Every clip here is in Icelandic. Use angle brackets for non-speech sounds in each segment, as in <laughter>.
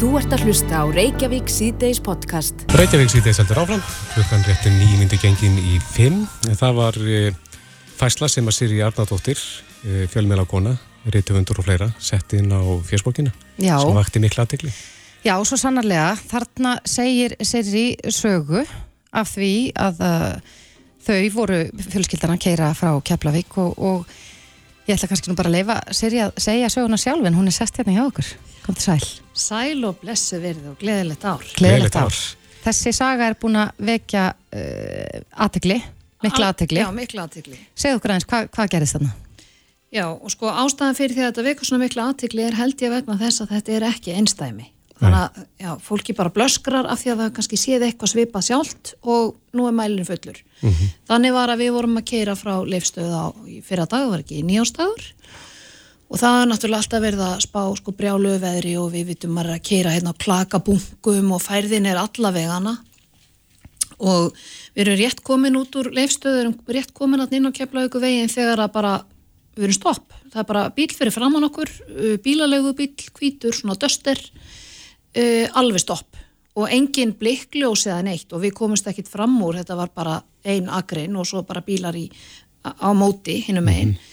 Þú ert að hlusta á Reykjavík C-Days podcast. Reykjavík C-Days heldur áfram. Klukkan réttin nýjmyndi gengin í fimm. Það var e, fæsla sem að Siri Arnardóttir, e, fjölmjöla kona, reytufundur og fleira, sett inn á fjörsbókina. Já. Sem vakti miklu aðtegli. Já, svo sannarlega. Þarna segir Siri sögu af því að uh, þau voru fjölskyldan að keira frá Keflavík og, og ég ætla kannski nú bara að leifa Siri að segja söguna sjálf en hún er sest hérna hjá okkur. Kom til sæl. Sæl og blessu verið og gleðilegt ár. Gleðilegt ár. Þessi saga er búin að vekja uh, aðtegli, mikla aðtegli. Já, mikla aðtegli. Segð okkur aðeins, hva, hvað gerist þarna? Já, og sko ástæðan fyrir því að þetta vekur svona mikla aðtegli er held ég vegna þess að þetta er ekki einstæmi. Þannig að já, fólki bara blöskrar af því að það kannski séð eitthvað svipað sjálft og nú er mælinn fullur. Mm -hmm. Þannig var að við vorum að keira frá leifstöðu á fyrra dag, var ekki nýjástagur og það er náttúrulega alltaf verið að spá sko brjálu veðri og við vitum að keira hérna á klakabungum og færðin er allavegana og við erum rétt komin út úr leifstöður, rétt komin alltaf inn á keflaugu veginn þegar að bara við erum stopp, það er bara bíl fyrir framann okkur bílalegu bíl, hvítur, svona döster uh, alveg stopp. Og engin blikkljós eða neitt og við komumst ekkit fram úr, þetta var bara ein agrin og svo bara bílar í, á móti hinnum einn mm -hmm.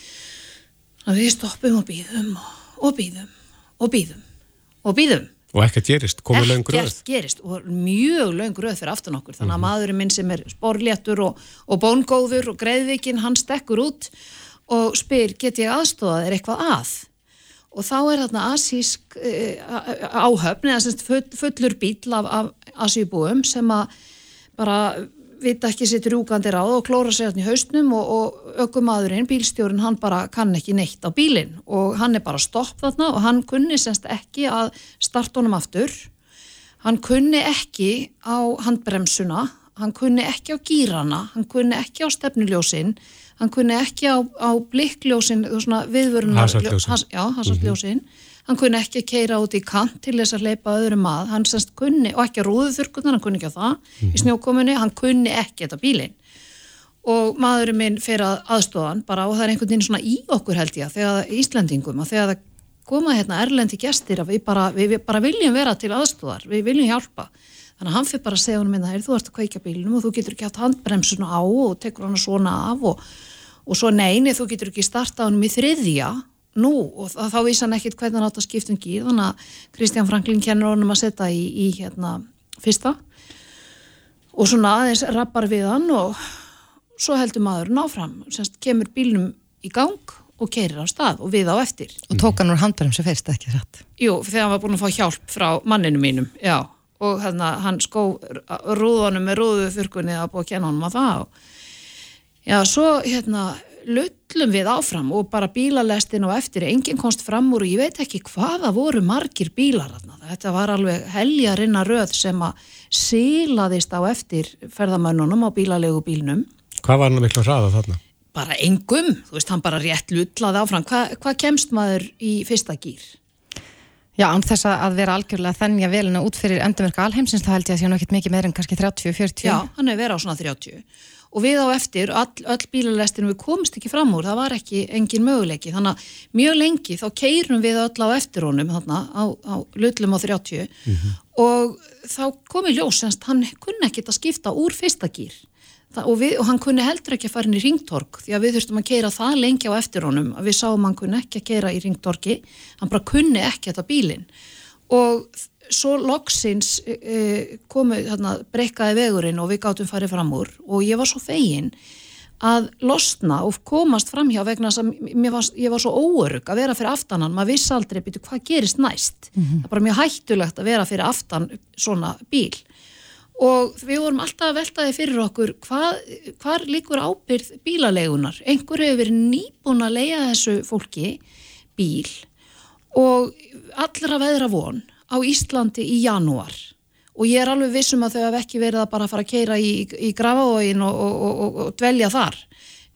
Við stoppum og býðum og býðum og býðum og býðum Og ekkert gerist, komið laung gröð. Ekkert gerist og mjög laung gröð fyrir aftan okkur. Þannig að mm -hmm. maðurinn minn sem er sporléttur og, og bóngóður og greiðvikinn, hann stekkur út og spyr, get ég aðstofað, er eitthvað að? Og þá er þarna asísk uh, áhöfn, eða semst fullur bíl af, af asíbúum sem að bara vita ekki sitt rúgandi ráð og klóra sér hann í hausnum og, og ökumadurinn, bílstjórin, hann bara kann ekki neitt á bílinn. Og hann er bara stopp þarna og hann kunni semst ekki að starta honum aftur. Hann kunni ekki á handbremsuna hann kunni ekki á gýrana hann kunni ekki á stefnuljósin hann kunni ekki á, á blikkljósin viðvörunar hasarljósin. Mm -hmm hann kunni ekki að keira út í kant til þess að leipa öðrum að, hann semst kunni, og ekki að rúðuþurkunar, hann kunni ekki að það mm í mhm. snjókominni, hann kunni ekki þetta bílinn. Og maðurinn minn fyrir að aðstofan bara og það er einhvern veginn svona í okkur held ég þegar Íslandingum og þegar það koma hérna erlendi gestir að við bara, við, við bara viljum vera til aðstofar, við viljum hjálpa. Þannig að hann fyrir bara að segja honum minna, þú ert að kveika bílinum og þú getur ekki haft handbremsuna á og tekur hann svona af og, og svo neini, þú getur ekki starta honum í þriðja nú og þá vísa hann ekkit hvernig hann átt að skipta um gýr þannig að Kristján Franklin kennur honum að setja í, í hérna fyrsta. Og svona aðeins rappar við hann og svo heldur maður náfram semst kemur bílnum í gang og keirir á stað og við á eftir. Og tók hann úr handbærum sem fyrst ekki satt? Jú, þegar hann var búin að fá hjálp frá manninu mínum já, og hérna hann skó rúðanum með rúðu þurkunni að búið að kenna honum á það já, svo hérna lullum við áfram og bara bílalestin og eftir, enginn komst fram úr og ég veit ekki hvaða voru margir bílar þetta var alveg heljarinna röð sem að sílaðist á eftir ferðamönnunum á bílalegu bílnum. Hvað var hann miklu að ræða þarna? Bara engum, þú veist, hann bara rétt lullaði áfram, Hva, hvað kemst maður í fyrsta gýr? Já, án þess að vera algjörlega þennja velina út fyrir endurverka alheimsins, þá held ég að það sé nú ekkit mikið meir en kannski 30-40 Já, hann hefur verið á svona 30 og við á eftir, all, all bílalestinu við komst ekki fram úr, það var ekki engin möguleiki, þannig að mjög lengi þá keirum við öll á eftir honum þarna, á, á lullum á 30 mm -hmm. og þá komi ljós semst, hann kunni ekki að skipta úr fyrsta gýr og, og hann kunni heldur ekki að fara inn í ringtork því að við þurftum að keira það lengi á eftir honum við sáum hann kunni ekki að keira í ringtorki hann bara kunni ekki þetta bílin og svo loksins uh, komu þarna breykaði vegurinn og við gáttum farið fram úr og ég var svo fegin að losna og komast fram hjá vegna að var, ég var svo óörug að vera fyrir aftanan, maður viss aldrei byrju hvað gerist næst, mm -hmm. það er bara mjög hættulegt að vera fyrir aftan svona bíl. Og við vorum alltaf að veltaði fyrir okkur hvað, hvað líkur ábyrð bílalegunar, einhver hefur verið nýbúin að leia þessu fólki bíl og allra veðra von á Íslandi í janúar. Og ég er alveg vissum að þau hef ekki verið að bara fara að keira í, í grafavógin og, og, og, og dvelja þar.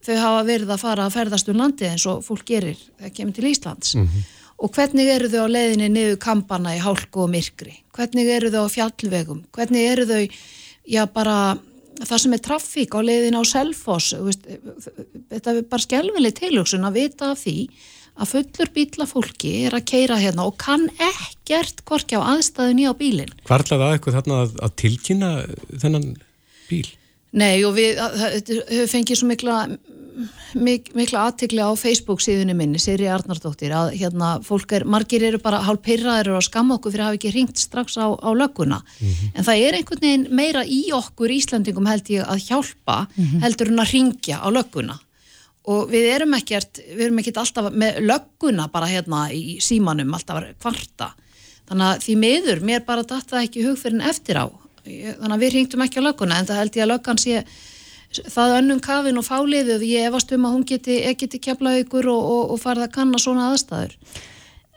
Þau hafa verið að fara að ferðast um landi eins og fólk gerir þegar kemur til Íslands. Mm -hmm. og hvernig eru þau á leiðinni niður kampana í hálku og myrkri? Hvernig eru þau á fjallvegum? Hvernig eru þau, já bara það sem er trafík á leiðin á Selfoss? Þetta er bara skjálfileg tilhugsun að vita af því að fullur bíla fólki er að keira hérna og kann ekkert korki á aðstæðunni á bílinn. Hvarlaði að eitthvað þarna að, að tilkynna þennan bíl? Nei og við höfum fengið svo mikla, mik, mikla aðtikli á Facebook síðunni minni, Siri Arnardóttir, að hérna fólk er, margir eru bara hálf pyrraðir og skamma okkur fyrir að hafa ekki ringt strax á, á lögguna. Mm -hmm. En það er einhvern veginn meira í okkur Íslandingum held ég að hjálpa mm -hmm. heldur en að ringja á lögguna og við erum ekkert, við erum ekkert alltaf með lögguna bara hérna í símanum alltaf kvarta. Þannig að því meður, mér bara datta ekki hugferðin eftir á. Þannig að við ringtum ekki á lögguna en það held ég að löggan sé það önnum kafin og fáliðuð ég efast um að hún geti, geti kemla ykkur og, og, og farið að kanna svona aðstæður.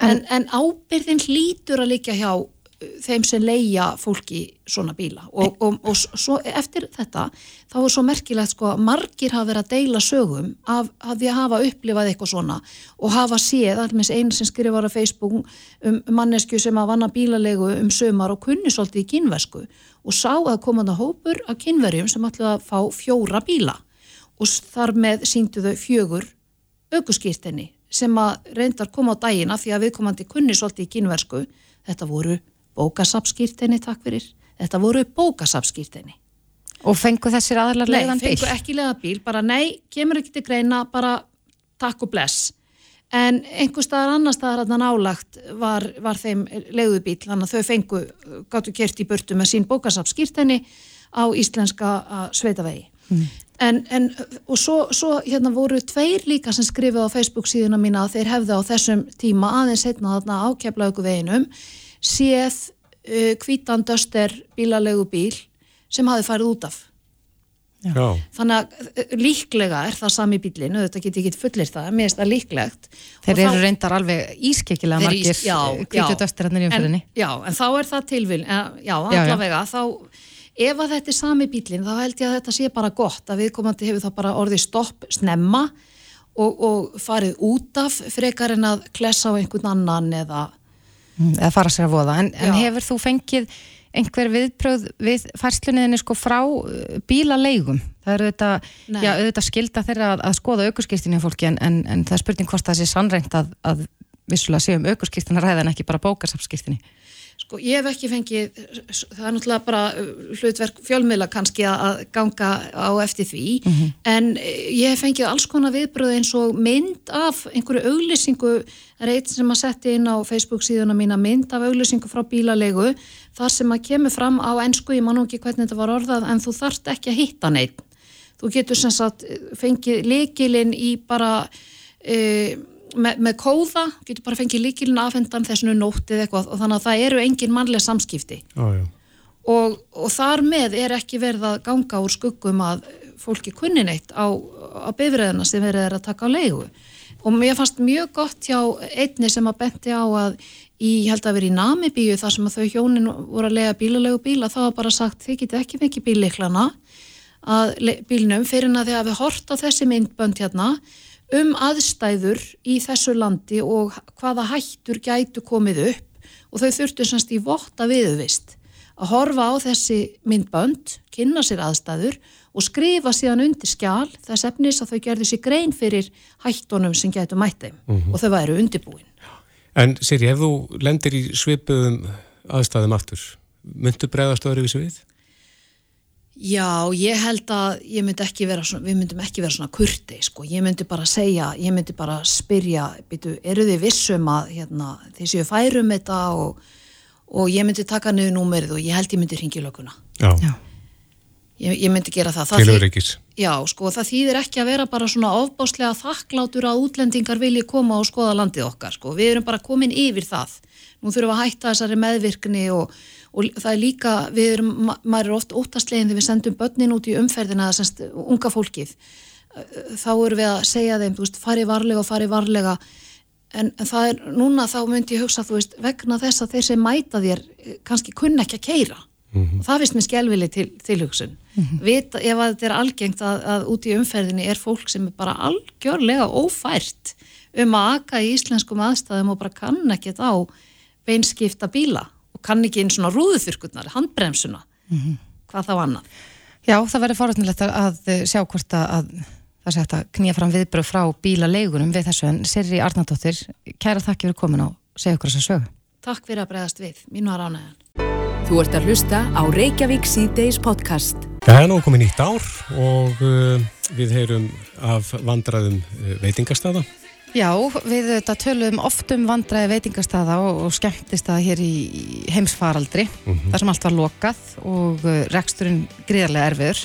En, en, en ábyrðin hlýtur að líka hjá þeim sem leia fólki svona bíla. Og, og, og svo eftir þetta þá er svo merkilegt sko að margir hafa verið að deila sögum af, af því að hafa upplifað eitthvað svona og hafa séð, alveg einu sem skrifar á Facebook um mannesku sem að vanna bílalegu um sömar og kunni svolítið í kynversku og sá að komaða hópur af kynverjum sem ætlaði að fá fjóra bíla og þar með síndu þau fjögur aukurskýrtinni sem að reyndar koma á dagina því að viðkomandi kunni svolítið í kynversku þetta voru bókasapskýrteini takk fyrir, þetta voru bókasapskýrteini Og fengu þessir aðlar leiðan bíl? Nei, fengu ekki leiðan bíl, bara nei, kemur ekki til greina, bara takk og bless. En einhver staðar annar staðar að það nálagt var, var þeim leiðubíl, þannig að þau fengu, gáttu kert í burtu með sín bókasapskýrteini á íslenska sveitavegi. Mm. En, en, og svo, svo hérna voru tveir líka sem skrifið á Facebook síðuna mína að þeir hefðu á þessum tíma aðeins heitna þarna ákjafla séð kvítan uh, döster bílalegu bíl sem hafi farið út af. Já. þannig að uh, líklega er það sami bílinu, þetta getur ekki fullir það mér finnst það líklegt. Þeir eru þá, reyndar alveg ískeikilega margir kvítu döstir hann er í umfyrinni Já, en þá er það tilvil já, allavega, þá ef að þetta er sami bílin, þá held ég að þetta sé bara gott að viðkomandi hefur þá bara orðið stopp snemma og, og farið út af frekar en að klessa á einhvern annan eða eða fara sér að voða, en, en hefur þú fengið einhver viðpröð við færslunniðinni sko frá uh, bílaleigum það eru auðvitað, já, auðvitað skilda þeirra að, að skoða aukurskýrstinni fólki en, en, en það er spurning hvort það sé sannreint að, að vissulega séum aukurskýrstina ræðan ekki bara bókarsafskýrstinni Sko ég hef ekki fengið, það er náttúrulega bara uh, hlutverk fjölmiðla kannski að ganga á eftir því mm -hmm. en uh, ég hef fengið alls konar viðbröð eins og mynd af einhverju auglýsingu, reynd sem að setja inn á Facebook síðuna mína mynd af auglýsingu frá bílalegu þar sem að kemur fram á ennsku, ég man ekki hvernig þetta var orðað en þú þarft ekki að hitta neitt. Þú getur sem sagt fengið leikilinn í bara... E, með, með kóða, getur bara fengið líkilin afhendan þessinu nóttið eitthvað og þannig að það eru engin mannlega samskipti. Ah, og, og þar með er ekki verið að ganga úr skuggum að fólki kunni neitt á, á bifræðina sem verið er að taka á leigu. Og mér fannst mjög gott hjá einni sem að benti á að í, held að vera í Namibíu þar sem að þau hjónin voru að lega bílalegu bíla þá var bara sagt þið getið ekki mikið bíliklana að bílnum fyrir að þið hafi hort á þessi myndbönd hérna um aðstæður í þessu landi og hvaða hættur gætu komið upp og þau þurftu semst í votta viðvist að horfa á þessi myndbönd, kynna sér aðstæður og skrifa síðan undir skjál þess efnis að þau gerðu sér grein fyrir hættunum sem gætu mættið mm -hmm. og þau væru undirbúin. En Siri, ef þú lendir í svipuðum aðstæðum aftur, myndu bregðast öðru við? Já, ég held að ég myndi ekki vera svona, við myndum ekki vera svona kurti, sko, ég myndi bara segja, ég myndi bara spyrja, byrju, eru þið vissum að hérna, þið séu færum þetta og, og ég myndi taka niður númerið og ég held ég myndi ringi löguna. Já. Já. Ég, ég myndi gera það. það Tilur ekkis. Já, sko, það þýðir ekki að vera bara svona ofbáslega þakklátur að útlendingar vilji koma og skoða landið okkar, sko, við erum bara komin yfir það. Nú þurfum við að hætta þessari meðvirkni og og það er líka, við erum, maður er oft óttastlegin þegar við sendum börnin út í umferðina semst unga fólkið. Þá erum við að segja þeim, þú veist, fari varlega og fari varlega. En, það er, núna þá myndi ég hugsa, þú veist, vegna þess að þeir sem mæta þér kannski kunna ekki að keira mm -hmm. það finnst mér skjálfili til, til hugsun mm -hmm. vita, ef þetta er algengt að, að út í umferðinni er fólk sem er bara algjörlega ófært um að aka í íslenskum aðstæðum og bara kann ekki þetta á beinskipta bíla kann ekki einn svona rúðuþurkurnar, handbremsuna mm -hmm. hvað þá annað Já, það verður fórhættilegt að sjá hvort að það sé hægt að knýja fram viðbröð frá bílaleigunum við þessu en Sirri Arnardóttir, kæra þakki fyrir komin á segja okkur þess að sögu. Takk fyrir að bregðast við, mín var ánægðan. Þú ert að hlusta á Reykjavík C-Days podcast. Það er nú komið nýtt ár og uh, við heyrum af vandraðum uh, veitingastada. Já, við þetta töluðum oft um vandraði veitingastada og, og skemmtist það hér í heimsfaraldri, mm -hmm. þar sem allt var lokað og uh, reksturinn gríðarlega erfiður.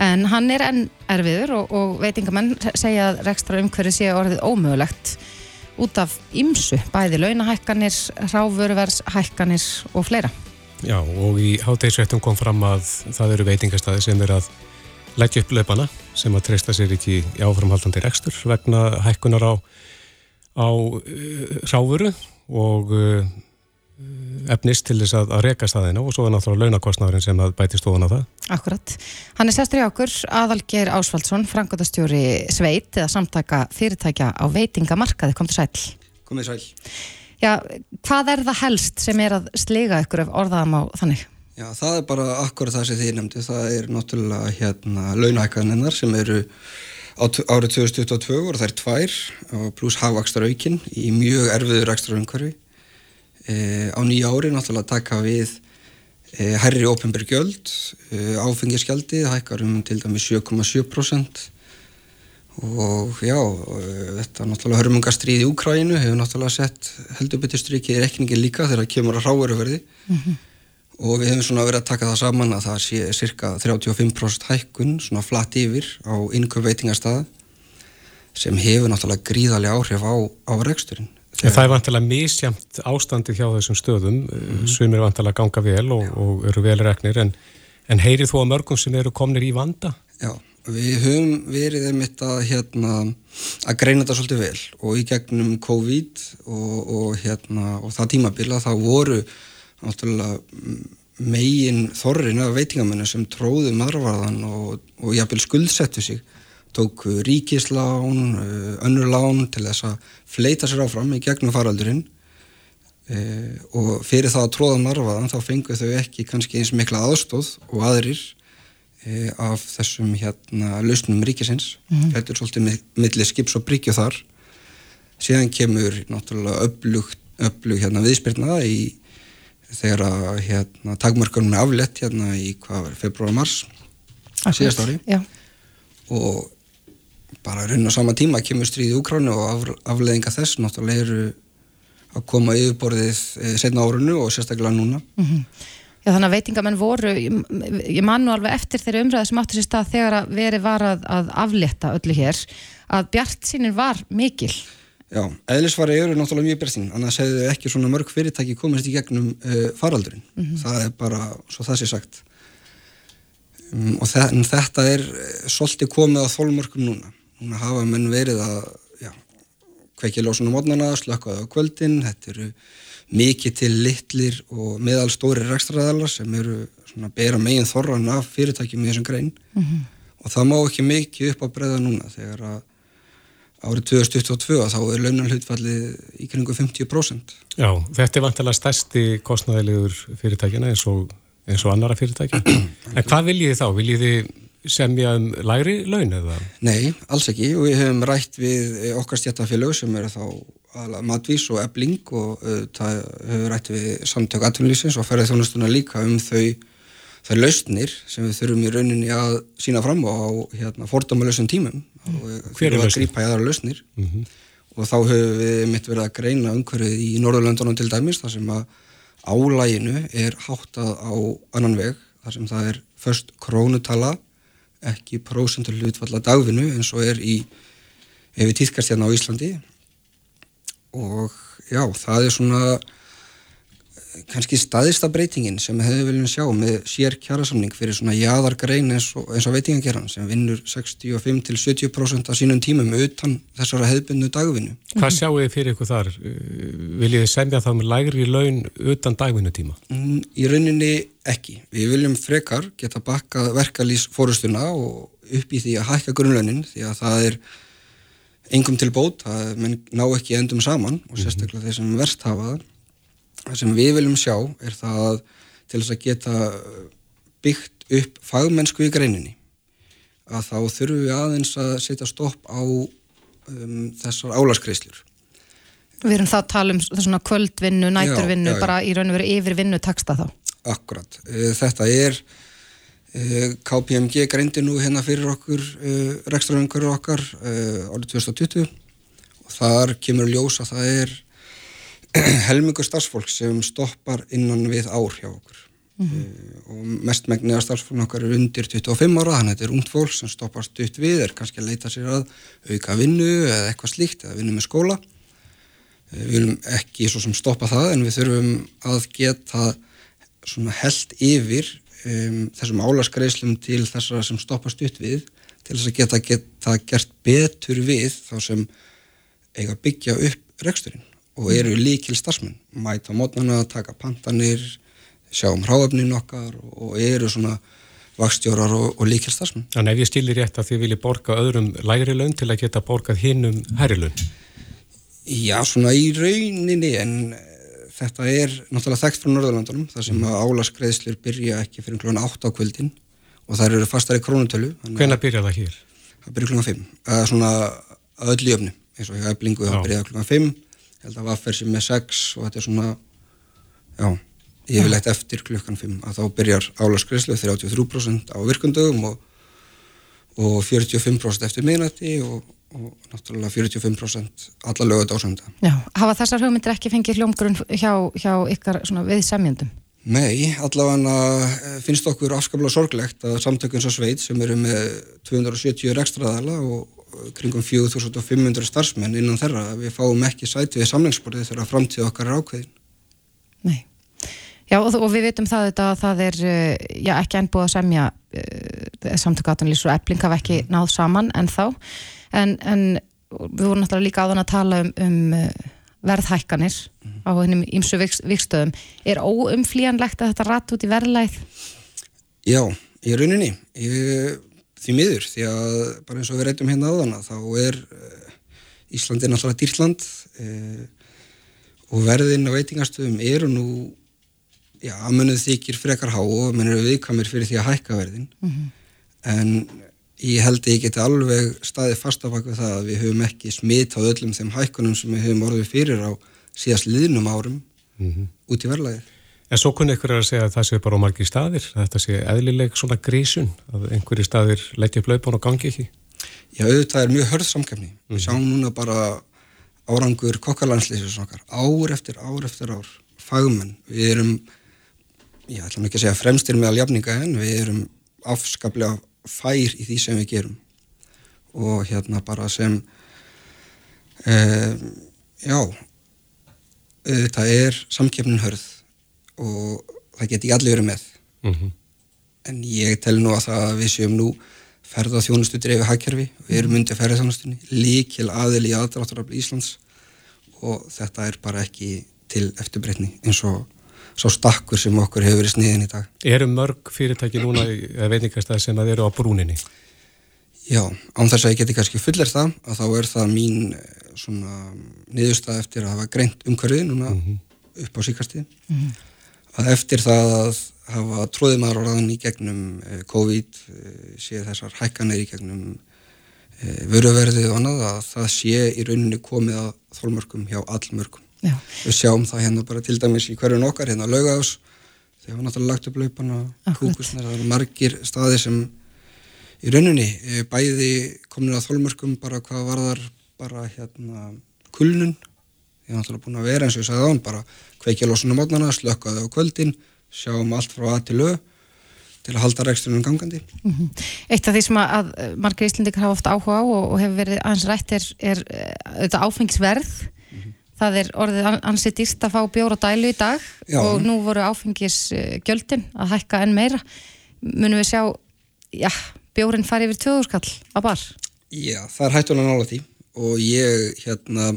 En hann er enn erfiður og, og veitingamenn segja að rekstra umhverju sé orðið ómögulegt út af ymsu, bæði launahækkanir, ráfurverðshækkanir og fleira. Já, og í háttegisrættum kom fram að það eru veitingastæði sem er að leggja upp löpana sem að treysta sér ekki í áframhaldandi rekstur vegna hækkunar á, á uh, ráfuru og uh, efnist til þess að, að reka staðina og svo er náttúrulega launakostnæðurinn sem að bæti stofan á það. Akkurat. Hann er sestur í okkur, Aðalger Ásvaldsson, frangotastjóri Sveit eða samtaka fyrirtækja á veitingamarkaði. Kom til sæl. Komið sæl. Já, hvað er það helst sem er að sliga ykkur ef orðaðum á þannig? Já, það er bara akkurat það sem þið nefndi. Það er náttúrulega hérna launahækkaninnar sem eru árið 2022 og það er tvær pluss hafvakstar aukinn í mjög erfiður ekstra umhverfi. E, á nýja ári náttúrulega taka við e, herri ópenbergjöld, e, áfengiskjaldi, hækkar um til dæmi 7,7% og já, þetta náttúrulega hörmungastrið í Úkrænu hefur náttúrulega sett heldur betur strykið í rekningin líka þegar það kemur að ráveruverði mm -hmm. Og við hefum svona verið að taka það saman að það sé cirka 35% hækkun svona flatt yfir á innköp veitingarstaða sem hefur náttúrulega gríðarlega áhrif á, á reksturinn. Þegar... Það er vantilega misjamt ástandi hjá þessum stöðum, mm -hmm. sem er vantilega ganga vel og, og eru vel reknir en, en heyrið þú á mörgum sem eru komnir í vanda? Já. Við höfum verið einmitt að, hérna, að greina þetta svolítið vel og í gegnum COVID og, og, hérna, og það tímabila þá voru megin þorrin af veitingamennu sem tróðu marvarðan og, og jafnvel skuldsettu sig tók ríkislán, önnur lán til þess að fleita sér áfram í gegnum faraldurinn. E, og fyrir það að tróða marvarðan þá fengu þau ekki kannski eins mikla aðstóð og aðrir e, af þessum hérna lausnum ríkisins. Mm -hmm. þetta er svolítið millir skips og bríkju þar. Síðan kemur náttúrulega öflug, öflug hérna viðspyrnaða í þegar að hérna takmörkunum er aflett hérna í februar-mars síðast ári Já. og bara raun á sama tíma kemur stríði Úkránu og af, afleðinga þess náttúrulega eru að koma yfirborðið e, setna árunu og sérstaklega núna mm -hmm. Já þannig að veitingamenn voru, ég man nú alveg eftir þeirri umræði sem áttur sér stað þegar að veri var að, að aflétta öllu hér, að bjart sínir var mikil. Já, eðlisvari eru náttúrulega mjög sín, annars hefðu ekki svona mörg fyrirtæki komist í gegnum uh, faraldurinn, mm -hmm. það er bara svo það sé sagt. Um, og þe þetta er uh, svolítið komið á þólmörkum núna, núna hafa menn verið að, já, kveikja lósunum mótnana, slökkaði á kvöldin, þetta eru mikið til litlir og meðal stóri rekstraðalar sem eru svona bera megin þorran af fyrirtækjum í þessum grein mm -hmm. og það má ekki mikið upp á breyða núna þegar að árið 2022 þá er launanhlutfallið í kringu 50%. Já, þetta er vantilega stærsti kostnæðilegur fyrirtækjana eins og, eins og annara fyrirtækja. <clears throat> en hvað viljið þið þá? Viljið þið semja um læri laun eða? Nei, alls ekki og við hefum rætt við okkar stjættafélög sem eru þá matvís og ebling og uh, það hefur rætti við samtök atvinnlýsins og ferðið þjónustuna líka um þau þau lausnir sem við þurfum í rauninni að sína fram á hérna, fordómalösum tímum. Og við þurfum að grípa í aðra lausnir. Mm -hmm. og þá hefur við mitt verið að greina umhverfið í Norðurlöndunum til dæmis þar sem að álæginu er háttað á annan veg þar sem það er först krónutala ekki prósentur hlutfalla dagvinu eins og er í ef við týðkast hérna á Íslandi. Og já, það er svona kannski staðista breytingin sem við hefum viljað sjá með sér kjærasamning fyrir svona jáðargrein eins og, og veitingageran sem vinnur 65-70% af sínum tímum utan þessara hefðbundu dagvinnu. Hvað sjáu þið fyrir ykkur þar? Viljið þið semja það með lægri laun utan dagvinnutíma? Mm, í rauninni ekki. Við viljum frekar geta bakkað verkalýs fórustuna og upp í því að hækka grunnlaunin því að það er engum til bót, að menn ná ekki endum saman og mhm. sérstaklega þeir sem verst hafa það. Það sem við viljum sjá er það til þess að geta byggt upp fagmennsku í greininni að þá þurfum við aðeins að setja stopp á um, þessar álaskreislur. Við erum þá að tala um svona kvöldvinnu, næturvinnu, Já, já, bara í raun og veru yfir vinnu taksta þá. Akkurat. Uh, Þetta er uh, KPMG greindi nú hérna fyrir okkur uh, rekstraröngur okkar uh, árið 2020 og þar kemur ljós að það er <clears throat> helmingur starfsfólk sem stoppar innan við ár hjá okkur. Uh, og mestmegniða starfsfólk okkar er undir 25 ára, þannig að þetta er ungt fólk sem stoppar stutt við, er kannski að leita sér að auka vinnu eða eitthvað slíkt eða vinnu með skóla. Uh, Við viljum ekki svo sem stoppa það en við þurfum að geta svona held yfir um, þessum álaskreislum til þessara sem stoppa stutt við til þess að geta, geta gert betur við þá sem eiga byggja upp reksturinn og eru líkil starfsmenn, mæta mótnana, taka pantanir, sjá um hráöfnin okkar og eru svona vakstjórar og, og líkil starfsmenn. Þannig ef ég stilir rétt að þið vilji borga öðrum lægri laun til að geta borgað hinnum hærri laun. Já, svona í rauninni en eh, þetta er náttúrulega þekkt frá Norðurlandunum þar sem að álaskreiðslur byrja ekki fyrir klokkan 8 á kvöldin og þær eru fastar í krónutölu. Hvenær byrjar það hér? Það byrja klokkan 5, eða svona að öllu jöfnu, eins og hjá eblingu það byrja klokkan 5, ég held að vaffer sem er 6 og þetta er svona, já, yfirleitt eftir klokkan 5 að þá byrjar álaskreiðslu 33% á virkundögum og, og 45% eftir miðnætti og, og náttúrulega 45% alla lögat ásönda. Já, hafa þessar hugmyndir ekki fengið hljómgrunn hjá, hjá ykkar svona við semjöndum? Nei, allavega eh, finnst okkur afskaplega sorglegt að samtökun svo sveit sem eru með 270 rekstraðala og kringum 4500 starfsmenn innan þeirra við fáum ekki sæti við samlingsborðið þegar framtíð okkar er ákveðin. Nei. Já, og, og við vitum það þetta að það er, eh, já, ekki enn búið að semja uh, samtöku aðtunlýs og ebling hafa ekki náð saman en þá. En, en við vorum náttúrulega líka áðan að tala um, um uh, verðhækkanir á hennum ímsu vikstöðum. Er óumflýjanlegt að þetta rat út í verðlæð? Já, í rauninni, ég, því miður, því að bara eins og við reytum hérna áðana, þá er uh, Íslandi náttúrulega dýrland uh, og verðin á veitingastöðum eru nú, já, munið þykir frekar há og munið eru viðkamir fyrir því að hækka verðin, en ég held að ég geti alveg staðið fast á bak við það að við höfum ekki smitað öllum þeim hækkunum sem við höfum orðið fyrir á síðast liðnum árum út í verðlæðið. En svo kunni ykkur að segja að það sé bara á margir staðir, að þetta sé eðlileg svona grísun, að einhverju staðir leggja upp laupun og gangi ekki. Já, auðvitað er mjög hörð samkefni. Við sjáum núna bara árangur kokkalandslýsins okkar, ár eftir ár eftir ár, fagmenn. Við erum, ég ætla nú ekki að segja fremstir meðal jafninga en við erum afskaplega fær í því sem við gerum. Og hérna bara sem, um, já, auðvitað er samkefnin hörð og það geti allir verið með. Mm En ég tel nú að það að við séum nú ferða þjónustu dreifi hagkerfi, við erum undir ferðarþjónustunni, líkil aðil í aðdráttarafli Íslands og þetta er bara ekki til eftirbreytni eins og svo stakkur sem okkur hefur verið sniðin í dag. Eru mörg fyrirtæki núna, í- eða veitingastæði sem að eru á brúninni? Já, án þess að ég geti kannski fullir það að þá er það mín eh, svona niðurstað eftir að hafa greint umhverfið núna upp á síkastíð að eftir það að hafa tróðið maður orðan í gegnum eh, COVID, eh, sé þessar hækkanir í gegnum eh, vöruverðið og annað að það sé í rauninni komið að þólmörkum hjá allmörkum. Já. Við sjáum það hérna bara til dæmis í hverjun okkar, hérna laugás, þegar við náttúrulega lagt upp laupana, kúkusnar, það eru margir staði sem í rauninni bæði komin að þólmörkum bara hvað varðar bara hérna kulnun, ég er náttúrulega búin að vera eins og ég sagði án, bara kveikja lósunum mótnana, slökka þau á kvöldin, sjáum allt frá að til ö til að halda rekstunum gangandi. Mhm. Eitt af því sem að, að margir Íslendikar hafa oft áhuga á og, og hefur verið aðeins rætt er, er eh, auðvitað áfengisverð. Það er orðið an- ansi dýrt að fá bjór og dælu í dag Já. og nú voru áfengisgjöldin að hækka enn meira. Munum við sjá, já, bjórin fari yfir 2000 skall á bar? Já, það er hættulega nála því og ég hérna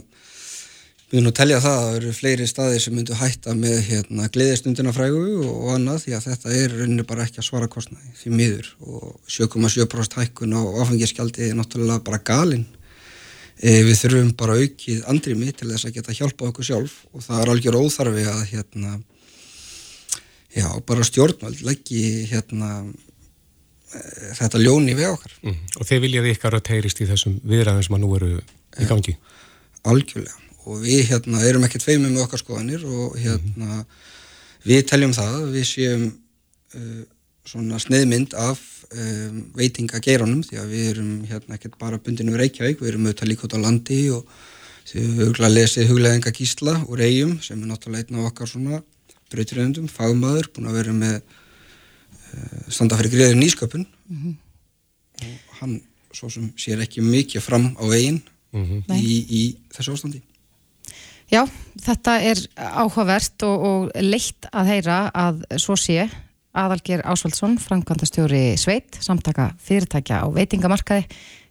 myndi nú telja það að það eru fleiri staðir sem myndu hætta með hérna gleðistundina frægu og annað því að þetta er rauninni bara ekki að svara kostnaði því miður og 7,7% hækkun á áfengiskjaldi er náttúrulega bara galinn e, við þurfum bara aukið andrými til þess að geta hjálpað okkur sjálf og það er algjör óþarfi að hérna já, bara stjórnvald leggji hérna þetta ljóni við okkar. Mm. Og þeir viljaði ykkar að teirist í þessum viðræðum sem að nú eru í gangi? Algjörlega. Og við hérna erum ekkert feimið með okkar skoðanir og hérna mm. við teljum það að við séum uh, svona sneiðmynd af um, veitingageiranum því að við erum hérna ekkert bara bundinu við Reykjavík, við erum auðvitað líka út á landi og því við hugla að lesið hugleðinga gísla úr eigum sem er náttúrulega einn af okkar svona breytiröndum, fagmaður, búin að vera með uh, standa fyrir greiður nýsköpun mm -hmm. og hann svo sem sér ekki mikið fram á veginn mm -hmm. í, í þessu ástandi. Já, þetta er áhugavert og, og leitt að heyra að svo sé Aðalger Ásvaldsson, framkvæmdastjóri Sveit, samtaka fyrirtækja á veitingamarkaði.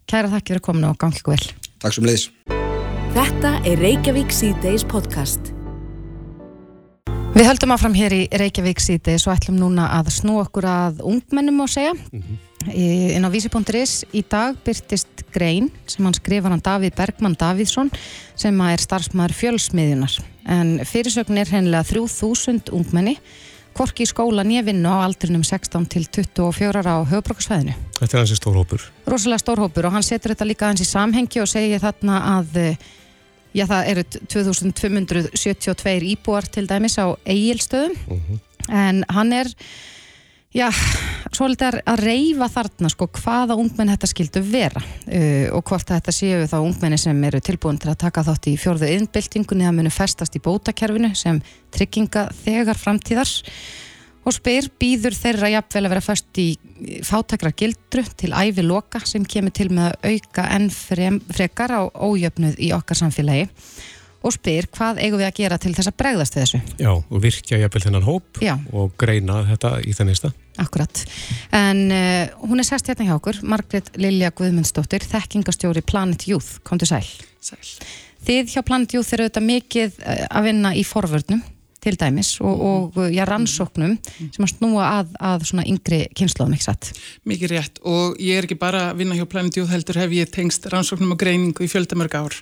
Kæra þakki fyrir kominu og gangið vel. Takk sem leiðis. Þetta er Reykjavík C-Days podcast. Við höldum áfram hér í Reykjavík C-Days og ætlum núna að snú okkur að ungmennum og segja. Mm -hmm. Inn á vísi.is í dag byrtist grein sem hann skrifar hann Davíð Bergman Davíðsson sem er starfsmæður fjölsmiðjunar. En fyrirsögn er hennilega 3000 ungmenni korki í skóla nýjavinnu á aldrinum 16 til 24 á höfbrukarsvæðinu. Þetta er hansi stórhópur. Rosalega stórhópur og hann setur þetta líka hans í samhengi og segir þarna að Já, það eru 2272 íbúar til dæmis á eigilstöðum uh -huh. en hann er já, svolítið að reyfa þarna sko hvaða ungmenn þetta skildu vera uh, og hvort þetta séu þá ungmenni sem eru tilbúin til að taka þátt í fjörðu innbyltingunni að munu festast í bótakerfinu sem trygginga þegar framtíðars og spyr býður þeirra jafnvel að vera fast í fátakra gildru til æfi loka sem kemur til með að auka enn frekar á ójöfnuð í okkar samfélagi og spyr hvað eigum við að gera til þess að bregðast þessu. Já, og virkja jafnvel þennan hóp Já. og greina þetta í það nýsta. Akkurat. En uh, hún er sérst hérna hjá okkur, Margret Lilja Guðmundsdóttir, þekkingastjóri Planet Youth. Kom til sæl. Sæl. Þið hjá Planet Youth eru auðvitað mikið að vinna í forvörnum til dæmis og, og já, rannsóknum sem að snúa að, að svona yngri kynnslóðum, ekki satt? Mikið rétt og ég er ekki bara að vinna hjá Planet Youth heldur hef ég tengst rannsóknum og greiningu í fjöldamörg ár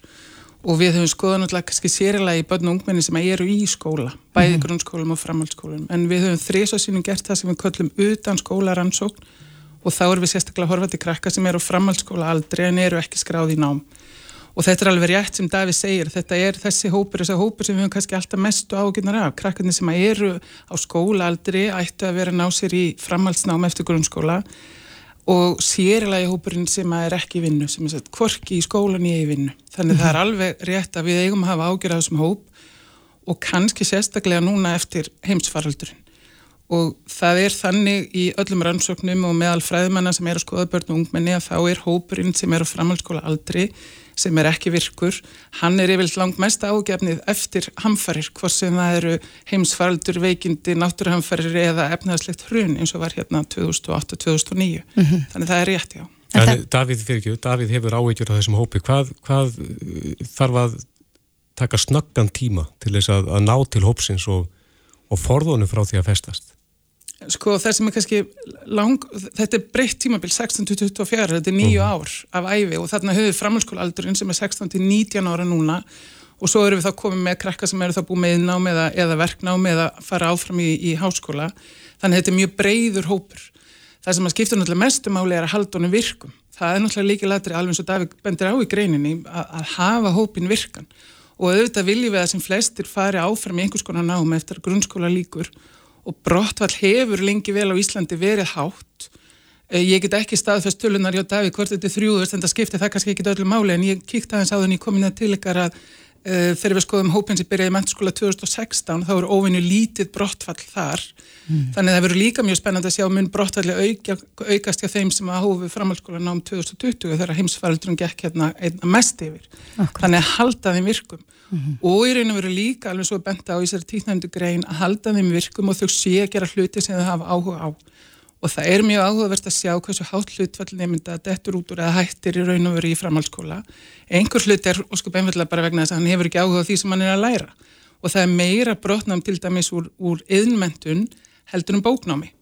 og við höfum skoðan alltaf kannski sérilega í börn og ungmenni sem eru í skóla, bæði mm. grunnskólum og framhaldsskólum, en við höfum þrísasínum gert það sem við köllum utan skóla rannsókn og þá erum við sérstaklega að horfa til krakka sem eru framhaldsskóla aldrei en eru ekki skráð í nám. Og þetta er alveg rétt sem Daví segir. Þetta er þessi hópur, þessi hópur sem við höfum kannski alltaf mestu ágjörnar af, krakkarnir sem eru á skólaaldri ættu að vera ná sér í framhaldsnám eftir grunnskóla og sérilega hópurinn sem er ekki í vinnu, sem er sett kvorki í skólan í vinnu, þannig mm -hmm. það er mhm. alveg rétt að við eigum að hafa ágjör af þessum hóp og kannski sérstaklega núna eftir heimsfaraldurinn og það er þannig í öllum rannsóknum og meðal fræðmanna sem er að skoða börn og ungmenni að þá er hópurinn sem er á framhaldsskóla aldri sem er ekki virkur, hann er yfirlega langt mest ágefnið eftir hamfarir, hvort sem það eru heimsfaraldur, veikindi, náttúruhamfarir eða efnaðslegt hrun eins og var hérna 2008-2009. Mm -hmm. Þannig það er rétt, já. En Davíð fyrir ekki, Davíð hefur áveitjur á þessum hópi. Hvað, hvað uh, þarf að taka snöggan tíma til þess að, að ná til hópsins og, og forðunum frá því að festast? Sko það sem er kannski lang, þetta er breytt tímabil 16-24, þetta er nýju mhm. ár af æfi og þarna við framhalskólaaldurinn sem er 16-19 ára núna og svo eru við þá komið með krakka sem eru þá búið með nám eða, eða verknám eða fara áfram í, í háskóla. Þannig að þetta er mjög breyður hópur. Það sem að skipta náttúrulega mestu máli er að halda honum virkum, það er náttúrulega líka latri alveg eins og Davík bendir á í greininni að, að hafa hópin virkan. Og auðvitað viljum við að sem flestir fari áfram í einhvers konar nám eftir grunnskóla líkur og brottfall hefur lengi vel á Íslandi verið hátt. Eh, ég get ekki staðfest tölunar hjá Davík hvort þetta er þrjúðust en það skiptir það kannski ekki öllu máli en ég kíkta aðeins á þenni komin að til ykkar að þegar við skoðum hópin sem byrjaði í mennskóla 2016 þá eru óvinni lítið brottfall þar. Mm. Þannig það verður líka mjög spennand að sjá mun brottfalli auka, aukast hjá þeim sem að hófi framhalskóla nám 2020 þegar heimsfaraldrun gekk hérna einna mest yfir. Akkurat. Þannig að halda þeim virkum mm -hmm. og í raun og veru líka alveg svo benda á í þessari tíðnæmdu grein að halda þeim virkum og þau sé að gera hluti sem þau hafa áhuga á og það er mjög áhugavert að sjá hversu hátt hlutfall nefnda dettur út úr eða hættir í raun og veru í framhaldsskóla einhver hlut er sko beinfallega bara vegna þess að hann hefur ekki áhuga á því sem hann er að læra og það er meira brotnám til dæmis úr, úr yðnmentun heldur um bóknámi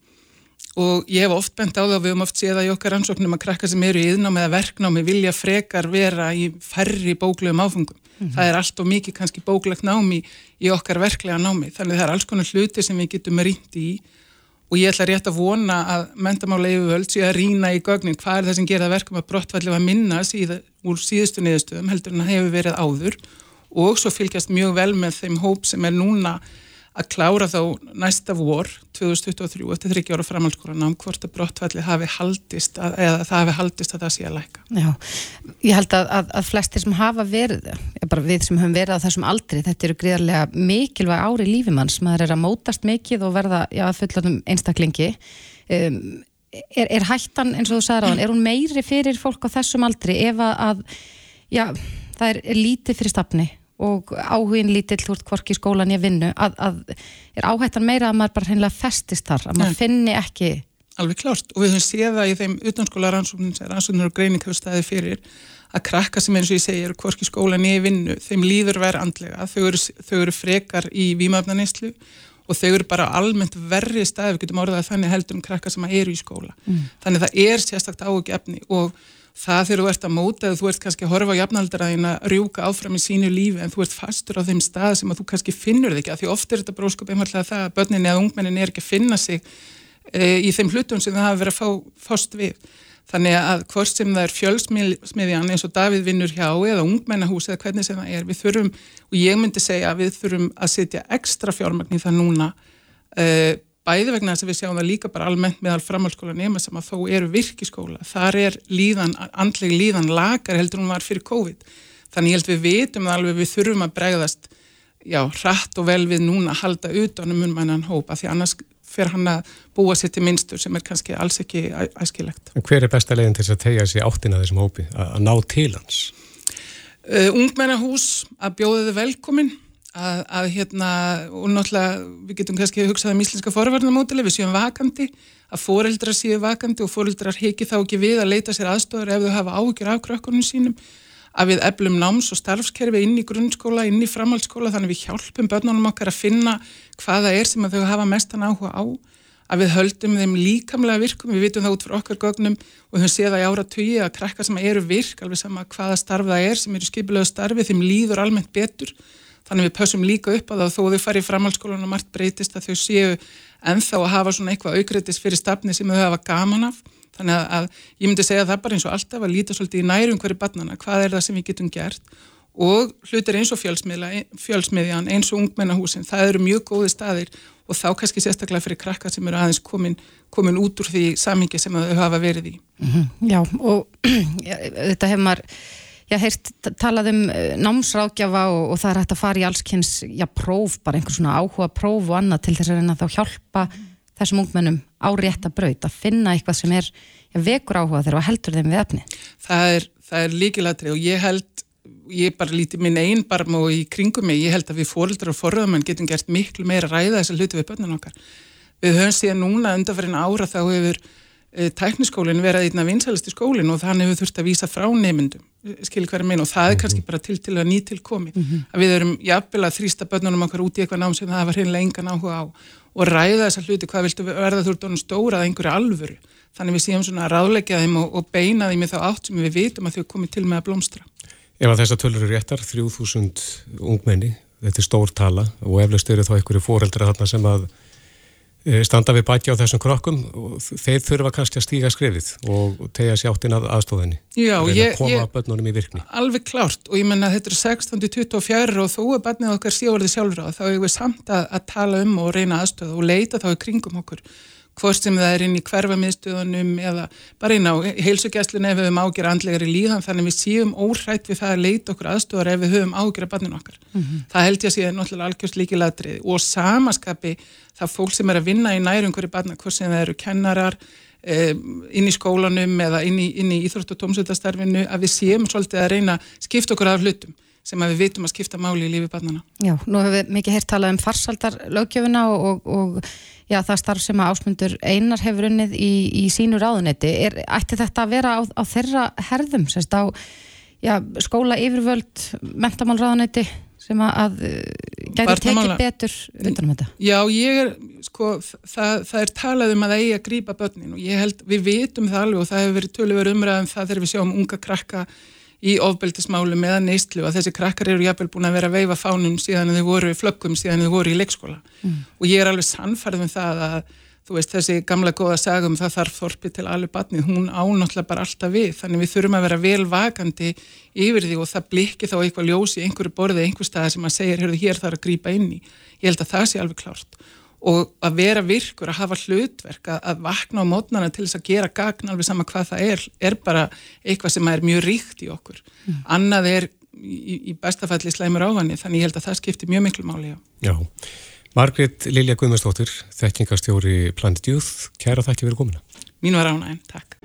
og ég hef oft bent á það og við höfum oft séð að í okkar ansóknum að krakka sem eru í yðnámi eða verknámi vilja frekar vera í færri bóklegum áfengum Mm -hmm. Það er allt og mikið kannski bóklegt námi í okkar verklega námi. Þannig það er alls konar hluti sem við getum rýndi í og ég ætla rétt að vona að mentamála yfirvöld sé að rína í gögnin. Hvað er það sem gera verkum að brottfalli var minna síða, úr síðustu niðurstöðum heldur en að hefur verið áður? Og svo fylgjast mjög vel með þeim hóp sem er núna að klára þá næsta vor 2023 eftir þryggja ára framhalskólanám hvort að brottfalli hafi haldist að, eða það hafi haldist að það sé að læka. Já, ég held að, að, að flestir sem hafa verið, bara við sem höfum verið á þessum aldri, þetta eru gríðarlega mikilvæg ári lífimanns, maður er að mótast mikið og verða, já, fullanum einstaklingi. Um, er, er hættan eins og þú sagði ráðan, er hún meiri fyrir fólk á þessum aldri ef að, já, það er, er lítið fyrir stafni og áhugin lítill úr hvorki skólan ég vinnu að, að er áhættan meira að maður bara hreinlega festist þar, að maður Nei. finni ekki Alveg klárt og við höfum séð það í þeim utanskóla rannsóknir og greining hefur staðið fyrir að krakka sem eins og ég segir hvorki skólan ég vinnu, þeim líður verið andlega, þau eru, þau eru frekar í výmafnanislu og þau eru bara almennt verri staði, við getum orðað að þannig heldur um krakka sem eru í skóla mm. þannig það er sérstakta áhugjefni og það þegar þú ert að móta þú ert kannski að horfa á jafnaldaraðin að rjúka áfram í sínu lífi en þú ert fastur á þeim stað sem að þú kannski finnur þig ekki að því oft er þetta bróðskap einfallega það að börninni eða ungmenninni er ekki að finna sig e, í þeim hlutum sem það hafa verið að fá fást við. Þannig að hvort sem það er fjölsmiðjan eins og Davíð vinnur hjá eða ungmennahús eða hvernig sem það er, við þurfum og ég myndi segja að við þurfum að setja ekstra fjármagn í það núna e, bæði vegna þess að við sjáum það líka bara almennt meðal framhalskóla nema sem að þó eru virkiskóla. Þar er líðan, andleg líðan lagar heldur hún var fyrir COVID. Þannig ég held við vitum það alveg við þurfum að bregðast já, hratt og vel við núna að halda utanum munmænan hópa því annars fer hann að búa sér til minnstur sem er kannski alls ekki æskilegt. Hver er besta leginn til að tegja sér áttina þessum hópi, að, ná til hans? Uh, ungmennahús að bjóða þið velkominn að, að hérna, og náttúrulega við getum kannski hugsað um íslenska forvarnamódeli, við séum vakandi, að foreldrar séu vakandi og foreldrar heki þá ekki við að leita sér aðstofar ef þau hafa áhugjur af krökkunum sínum, að við eflum náms- og starfskerfi inn í grunnskóla, inn í framhaldsskóla, þannig við hjálpum börnunum okkar að finna hvaða er sem þau hafa mestan áhuga á, að við höldum þeim líkamlega virkum, við vitum það út fyrir okkar gögnum og séum það í ára tugi að krakkar sem eru virk, alveg sama hvaða starf það er sem eru skipilöðu starfi, þeim líður almennt betur Þannig við pössum líka upp á það þó þau farið framhaldsskólan og margt breytist að þau séu enþá að hafa svona eitthvað aukriðtis fyrir stafni sem þau hafa gaman af. Þannig að, að ég myndi segja að það bara eins og alltaf að líta svolítið í nærum hverju barnana, hvað er það sem við getum gert og hlutir eins og fjölsmiðjan, eins og ungmennahúsin, það eru mjög góði staðir og þá kannski sérstaklega fyrir krakka sem eru aðeins komin, komin út úr því samingi sem þau hafa verið í. Mm -hmm. Já og <clears throat> þetta hefur maður Já, heyrst talað um eh, námsrákjafa og, og það er hægt að fara í allskynns, já, próf, bara einhvers svona áhuga próf og annað til þess að reyna þá hjálpa þessum ungmennum á rétta braut að finna eitthvað sem er já, vekur áhuga þegar það heldur þeim við efni. Það er, er líkilatri og ég held, ég bara líti minn einn barm og í kringum mig, ég held að við fóröldrar og forröðumenn getum gert miklu meira ræða þess að hluti við börnun okkar. Við höfum síðan núna undanferðin ára þá hefur tækniskólinn vera einna vinsalisti skólinn og þannig hefur þurft að vísa frá nefndum eh, skil hverja meina og það er kannski bara til til að nýtil komi mm -hmm. að við erum jafnvel að þrýsta börnunum okkar út í eitthvað nám sem það var hreinlega engan áhuga á og ræða þessa hluti hvað viltu verða þú ert honum stóra að einhverju alvöru. Þannig við séum svona að ráðleggja þeim og, og beina þeim í þá átt sem við vitum að þau komið til með að blómstra. Ef að þessa tölur eru réttar, 3000 ungmenni, þetta er stór tala og eflaust eru þá einhverju fóreldra þarna sem að Eh, standa við bæti á þessum krokkum og þeir þurfa kannski að stíga skrifið og tegja sér áttin að aðstofinni Já, ég, koma börnunum í virkni. Alveg klárt. Og ég menna þetta er 16-24 og þó er barnið okkar síðan sjálfur á þá er við samt að, að tala um og reyna aðstöð og leita þá í kringum okkur hvort sem það er inn í hverfamiðstöðunum eða bara inn á heilsugjastlun ef við höfum ágjör andlegar í líðan. Þannig við séum óhrætt við það að leita okkur aðstofar ef við höfum ágjör að barnin okkar. Mm -hmm. það held ég að sé náttúrulega algjörst líki ladrið og samaskapi það fólk sem er að vinna í nærum hverju barna hvort sem það eru kennarar um, inn í skólanum eða inn í, í íþrótt og tómsveitastarfinu að við séum svolítið að reyna skipta okkur af hlutum sem við vitum að skipta máli í lífi barnana. Já, nú hefur við mikið heyrt talað um farsaldarlögjöfuna og, og, og já, það starf sem að ásmundur einar hefur unnið í, í sínu ráðunetti. Er, ætti þetta að vera á, á þeirra herðum, sérst á já, skóla yfirvöld, mentamálráðunetti sem að, að gæti tekið betur utanum þetta? Já, ég er, sko, það, það er talað um að eigi að grípa börnin og ég held, við vitum það alveg og það hefur verið tölur umræðum það þegar við sjáum unga krakka í ofbeldismálum eða neistlu að þessi krakkar eru jafnvel búin að vera að veifa fánum síðan þau voru flöggum síðan þau voru í leikskóla. Mm. og ég er alveg sannfærið um það að þú veist þessi gamla góða sagum það þarf þorpi til alveg batnið, hún ánáttúrulega bara alltaf við, þannig við þurfum að vera vel vakandi yfir því og það blikki þá eitthvað ljós í einhverju borðið, einhver stað sem að segja, heyrðu hér þarf að grýpa inn í. Ég held að það sé alveg klárt og að vera virkur, að hafa hlutverk að, að vakna á mótnana til þess að gera gagn alveg sama hvað það er, er bara eitthvað sem er mjög ríkt í okkur mm. annað er í, í bestafalli slæmur ávanni, þannig ég held að það skiptir mjög miklu máli Já, Já. Margrit Lilja Guðmundsdóttir, þekkingastjóri Planet Youth, kæra þakki fyrir komina. Mín var ánægum, takk.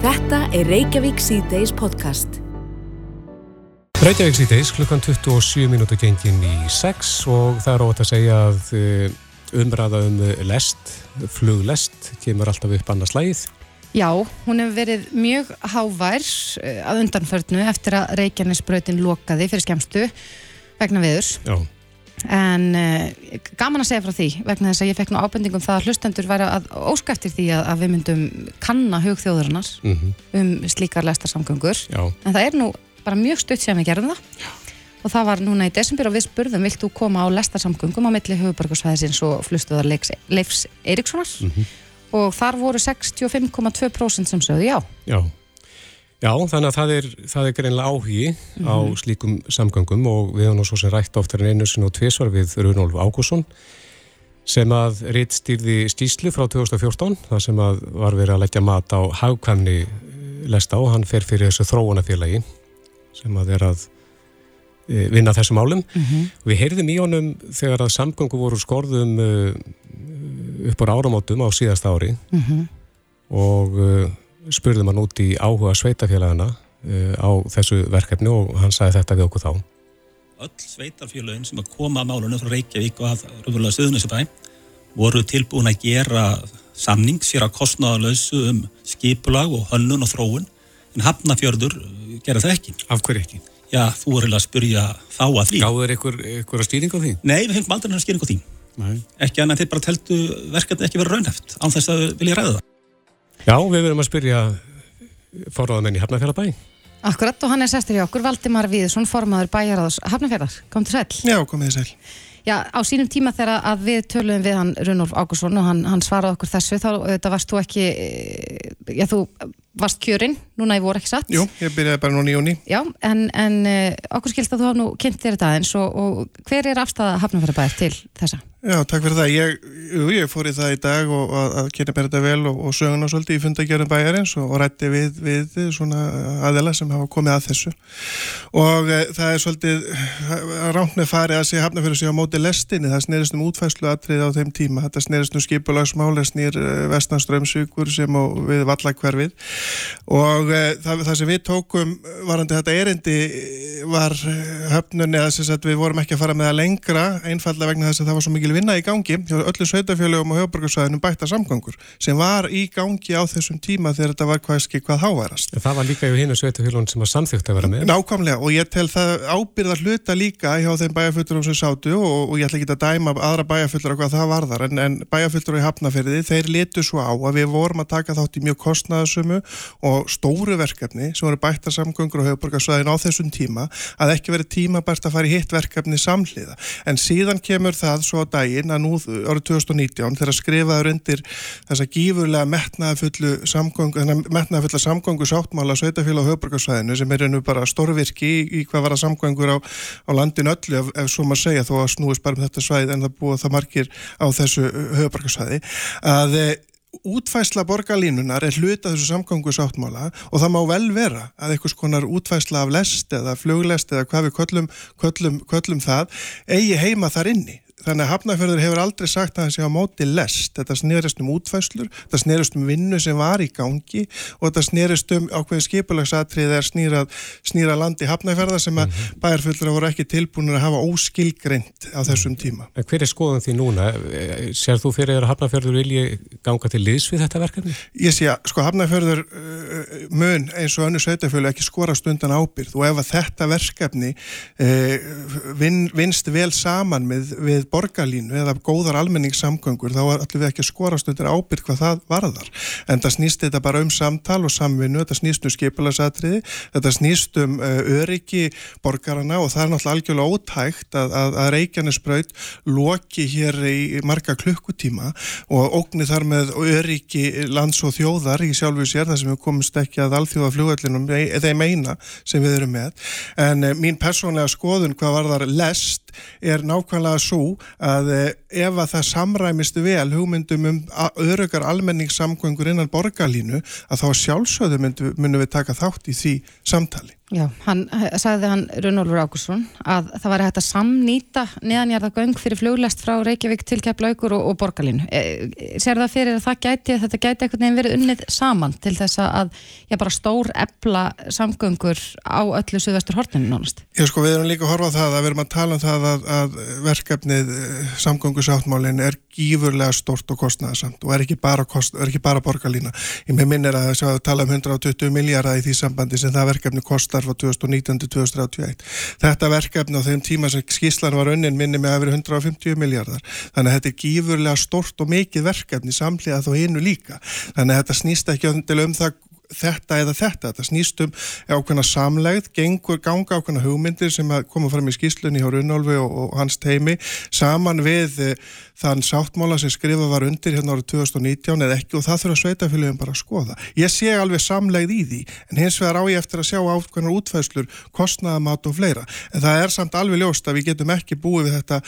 Þetta er Reykjavík C-Days podcast. Reykjavík C-Days, klukkan 27 minúti gengin í 6 og það er ótt að segja að eh, umræða um lest, fluglest, kemur alltaf upp annars lægið. Já, hún hefur verið mjög hávær eh, að undanförnu eftir að Reykjanesbröðin lokaði fyrir skemstu vegna viðurs. Já en uh, gaman að segja frá því vegna þess að ég fekk nú ábendingum það að hlustendur væri að óskæftir því að, að við myndum kanna hugþjóðurinnar mm -hmm. um slíkar lestarsamgöngur en það er nú bara mjög stutt sem við gerum það Já. Og það var núna í desember og við spurðum vilt þú koma á lestarsamgöngum á milli höfuborgarsvæðisins og flustuðar Leifs Eiríkssonar mm -hmm. og þar voru 65,2% sem sögðu já Já Já, þannig að það er, það er greinlega áhugi mm -hmm. á slíkum samgöngum og við höfum svo sem rætt oftar en einu sin og tviðsvar við Runolf Ágússon sem að reitt stýrði stíslu frá 2014 það sem að var verið að leggja mat á hagkvæmni lesta og hann fer fyrir þessu þróunafélagi sem að er að vinna þessum álum. Mm -hmm. Við heyrðum í honum þegar að samgöngu voru skorðum e, upp á áramótum á síðast ári mm -hmm. og e, spurðum hann út í áhuga sveitafélagana á þessu verkefni og hann sagði þetta við okkur þá. Öll sveitarfélagin sem að koma að málunum frá Reykjavík og að Rúfurlega Suðunisabæ voru tilbúin að gera samning sér að kostnáðalösu um skipulag og hönnun og þróun en Hafnafjörður gera það ekki. Af hverju ekki? Já, þú voru að spurja þá að því. Gáður ykkur, ykkur að stýring á því? Nei, við fengum aldrei stýring á því. Nei. Ekki annað þeir bara teltu verkefni ekki verið raunhæft án þess að vilja ræða það. Já, við verðum að spyrja forráðamenn í Hafnarfjörðabæ. Akkurat og hann er sestur í okkur, Valdimar Viðsson, formaður bæjaráðs Hafnarfjörðar. Kom til sæl. Já, komið til sæl. Já, á sínum tíma þegar að við töluðum við hann Runolf Ágúrsson og hann, hann svaraði okkur þessu, þá þetta varst þú ekki, eh, já þú varst kjörinn, núna ég voru ekki satt. Jú, ég byrjaði bara núna í jóni. Já, en, en eh, okkur skilst að þú hafa nú kynnt þér þetta eins og, og hver er afstæða Hafnarfjörðabæðir til þessa? Já, takk fyrir það. Ég, ég fór í það í dag og að, að kynna mér þetta vel og, og söguna svolítið í fundagjörðum bæjarins og, og rætti við, við svona aðela sem hafa komið að þessu. Og e, það er svolítið rámt með farið að sé hafna fyrir sig á móti lestinni. Það snerist um útfæslu atrið á þeim tíma. Þetta snerist um skipulagsmáli, snýr e, vestanströmsugur sem við vallakverfið. Og e, það, það sem við tókum varandi þetta erindi var höfnunni að við vorum ekki að fara með það lengra einfallega vegna þess að það var svo mikil vinna í gangi hjá öllu sveitafélögum og höfuborgarsvæðinum bætta samgangur sem var í gangi á þessum tíma þegar þetta var hvað, hvað háværast. Það var líka í hinu sveitafélögum sem var samþygt að vera með. Nákvæmlega og ég tel það ábyrðar hluta líka hjá þeim bæjarfullurum sem sátu og, og ég ætla ekki að dæma aðra bæjarfullur á hvað það varðar en, en bæjarfullur í hafnaferði þeir letu svo á að við vorum að taka þátt í mjög kostnaðasumu og stóru verkefni sem voru bætta samgangur og höfuborgarsvæðin á þessum tíma að ekki verið tíma bært að fara í hitt verkefni samhliða en síðan kemur það svo daginn að nú árið 2019 þegar skrifaður undir þessa gífurlega metnaðafullu samgöngu, metnaðafullu samgöngu sáttmála Sveitafélag og Höfbrukarsvæðinu sem er einu bara stórvirki í, í hvað var að samgöngur á, á landin öllu ef, ef svo maður segja þó að snúist bara um þetta svæði en það búið það margir á þessu Höfbrukarsvæði að eh, útfæsla borgarlínunar er hluta þessu samgangu sáttmála og það má vel vera að einhvers konar útfæsla af lest eða fluglest eða hvað við köllum, köllum, köllum það eigi heima þar inni Þannig að Hafnarfjörður hefur aldrei sagt að það sé á móti lest. Þetta snerist um útfæslur, þetta snerist um vinnu sem var í gangi og þetta snerist um ákveði skipulagsatrið er snýra, snýra landi Hafnarfjörðar sem að -hmm. bæjarfjörður voru ekki tilbúinur að hafa óskilgreint á þessum tíma. En hver er skoðan því núna? Sér þú fyrir að Hafnarfjörður vilji ganga til liðs við þetta verkefni? Ég sé að sko Hafnarfjörður uh, mun eins og önnu sveitafjölu ekki skora stundan ábyrð og ef að þetta verkefni uh, vin, borgarlínu eða góðar almenningssamgöngur þá ætlum við ekki að skorast undir ábyrg hvað það varðar. En það snýst þetta bara um samtal og samvinnu, þetta snýst um skipulasatriði, þetta snýst um uh, öryggi borgarana og það er náttúrulega algjörlega ótægt að, að, að Reykjanesbraut loki hér í marga klukkutíma og ógni þar með öryggi lands og þjóðar í sjálfu sér þar sem við komumst ekki að alþjóða flugvællinum þeim eina sem við erum með. En uh, mín persónlega skoðun hvað var þar lest er nákvæmlega svo að eh, ef að það samræmistu vel hugmyndum um örökar almenningssamgöngur innan borgarlínu að þá sjálfsögðu myndum við taka þátt í því samtali. Já, hann eh, sagði hann Runolfur Ákusson að það var hægt að samnýta neðanjarðagöng fyrir fluglest frá Reykjavík til Keflaugur og, og Borgarlínu. E, Ser það fyrir að það gæti, að þetta gæti eitthvað nefn verið unnið saman til þess að já, bara stór ebla samgöngur á öllu suðvestur hortinu nánast? Já, sko, við erum líka að horfa á það að við erum að tala um það að, að verkefnið eh, samgöngusáttmálinn er gífurlega stort og kostnæðasamt og er ekki bara, kost, er ekki bara Borgarlína. Ég minn er að, að tala um 120 miljardar í því sambandi sem það verkefni kostar starf á 2019-2031. Þetta verkefni á þeim tíma sem skíslan var önnin minni með vera 150 miljardar. Þannig að þetta er gífurlega stort og mikið verkefni samlega þó hinnu líka. Þannig að þetta snýst ekki um það þetta eða þetta, þetta snýstum ákveðna samlegð, gengur ganga ákveðna hugmyndir sem koma fram í skýslunni hjá Runnolfi og, og hans teimi saman við e, þann sáttmála sem skrifa var undir hérna árið 2019 eða ekki og það þurfa sveitafélagin bara að skoða. Ég sé alveg samlegð í því en hins vegar á ég eftir að sjá ákveðnar útfæðslur, kostnaðamat og fleira en það er samt alveg ljóst að við getum ekki búið við þetta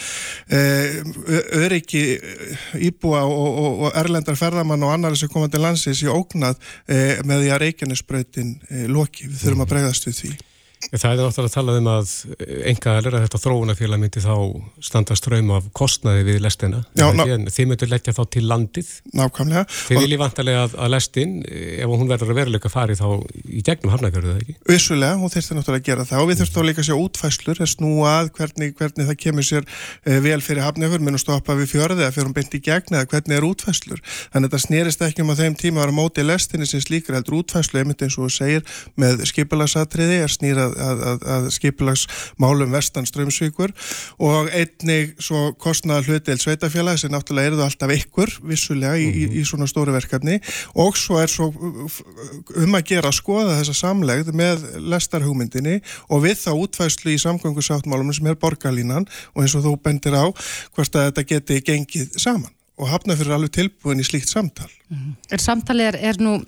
e, öryggi íbúa og, og, og erlendar ferðamann og annari sem koma til landsins í ógnað e, með því að Reykjanesbrautin eh, loki, við þurfum að bregðast við því. Það er náttúrulega að tala um að enga að þetta þróunafélag myndi þá standa ströym af kostnaði við lestina. Já, ná... Þið myndir leggja þá til landið. Nákvæmlega. Þið viljið vantarlega að, að lestin, ef hún verður að veruleika fari þá í gegnum hafnækjörðu, það ekki? Vissulega, hún þurfti náttúrulega að gera það og við þurftum líka að sjá útfæslur, að snúa að hvernig, hvernig það kemur sér eh, vel fyrir hafnækjörðu, minnum stoppa við fjörði að fyrir hún beint í gegn eða hvernig er útfæslur. Þannig að um að að að, skipilagsmálum vestan strömsvíkur og einnig svo kostnaða hlutdel sveitafélag sem náttúrulega eru það alltaf ykkur vissulega í, mm -hmm. í, í svona stóru verkefni og svo er svo um að gera að skoða þessa samlegð með lestarhugmyndinni og við þá útfæslu í samgöngusáttmálum sem er borgarlínan og eins og þú bendir á hvert að þetta geti gengið saman og hafna fyrir alveg tilbúin í slíkt samtal. Mm -hmm. Er samtalið er nú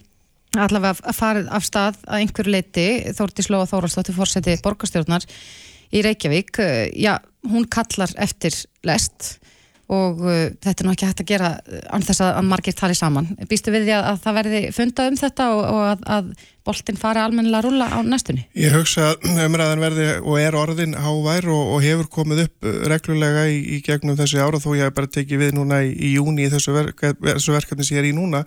allavega farið af stað að einhverju leiti Þórti Slóa Þóraldsdóttir fórseti borgarstjórnar í Reykjavík. Já, hún kallar eftir lest og uh, þetta er nú ekki hægt að gera annars að, að margir tali saman. Býstu við því að, að það verði funda um þetta og, og að, að boltin fari almennilega að rulla á næstunni? Ég hugsa að umræðan verði og er orðin hávær og, og hefur komið upp uh, reglulega í, í gegnum þessi ára þó ég hef bara tekið við núna í, í júni í þessu, verk, þessu verkefni sem ég er í núna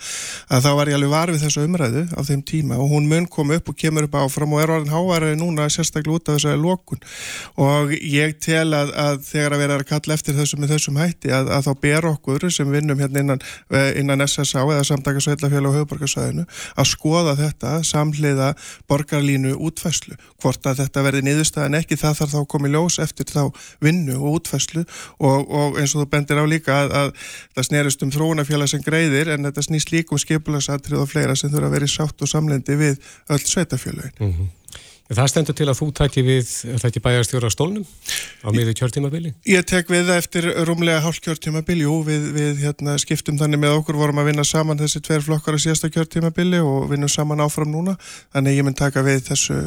að þá var ég alveg var við þessu umræðu á þeim tíma og hún mun koma upp og kemur upp áfram og er orðin hávær núna sérstaklega út af þessu lokun og ég tel að, að þegar að vera að kalla eftir þessu með þessum hætti að, að þá ber okkur sem vinnum hérna innan, eh, innan SSA eða samtakarsveitafélag samhliða borgarlínu útfæslu. Hvort að þetta verði niðurstaðan ekki það þarf þá í ljós eftir þá vinnu og útfæslu og, og eins og þú bendir á líka að, að það snerist um þróunafélag sem greiðir en þetta snýst líka um skipulagsatrið og fleira sem þurfa að vera í sátt og samlendi við öll sveitafélagin. Mm -hmm. Það stendur til að þú tæki við, er það ekki bæjarstjóra stólnum á miður kjörtímabili? Ég tek við það eftir rúmlega hálf kjörtímabili, jú, við, við hérna, skiptum þannig með okkur, vorum að vinna saman þessi tver flokkar á síðasta kjörtímabili og vinnum saman áfram núna, þannig ég mun taka við þessu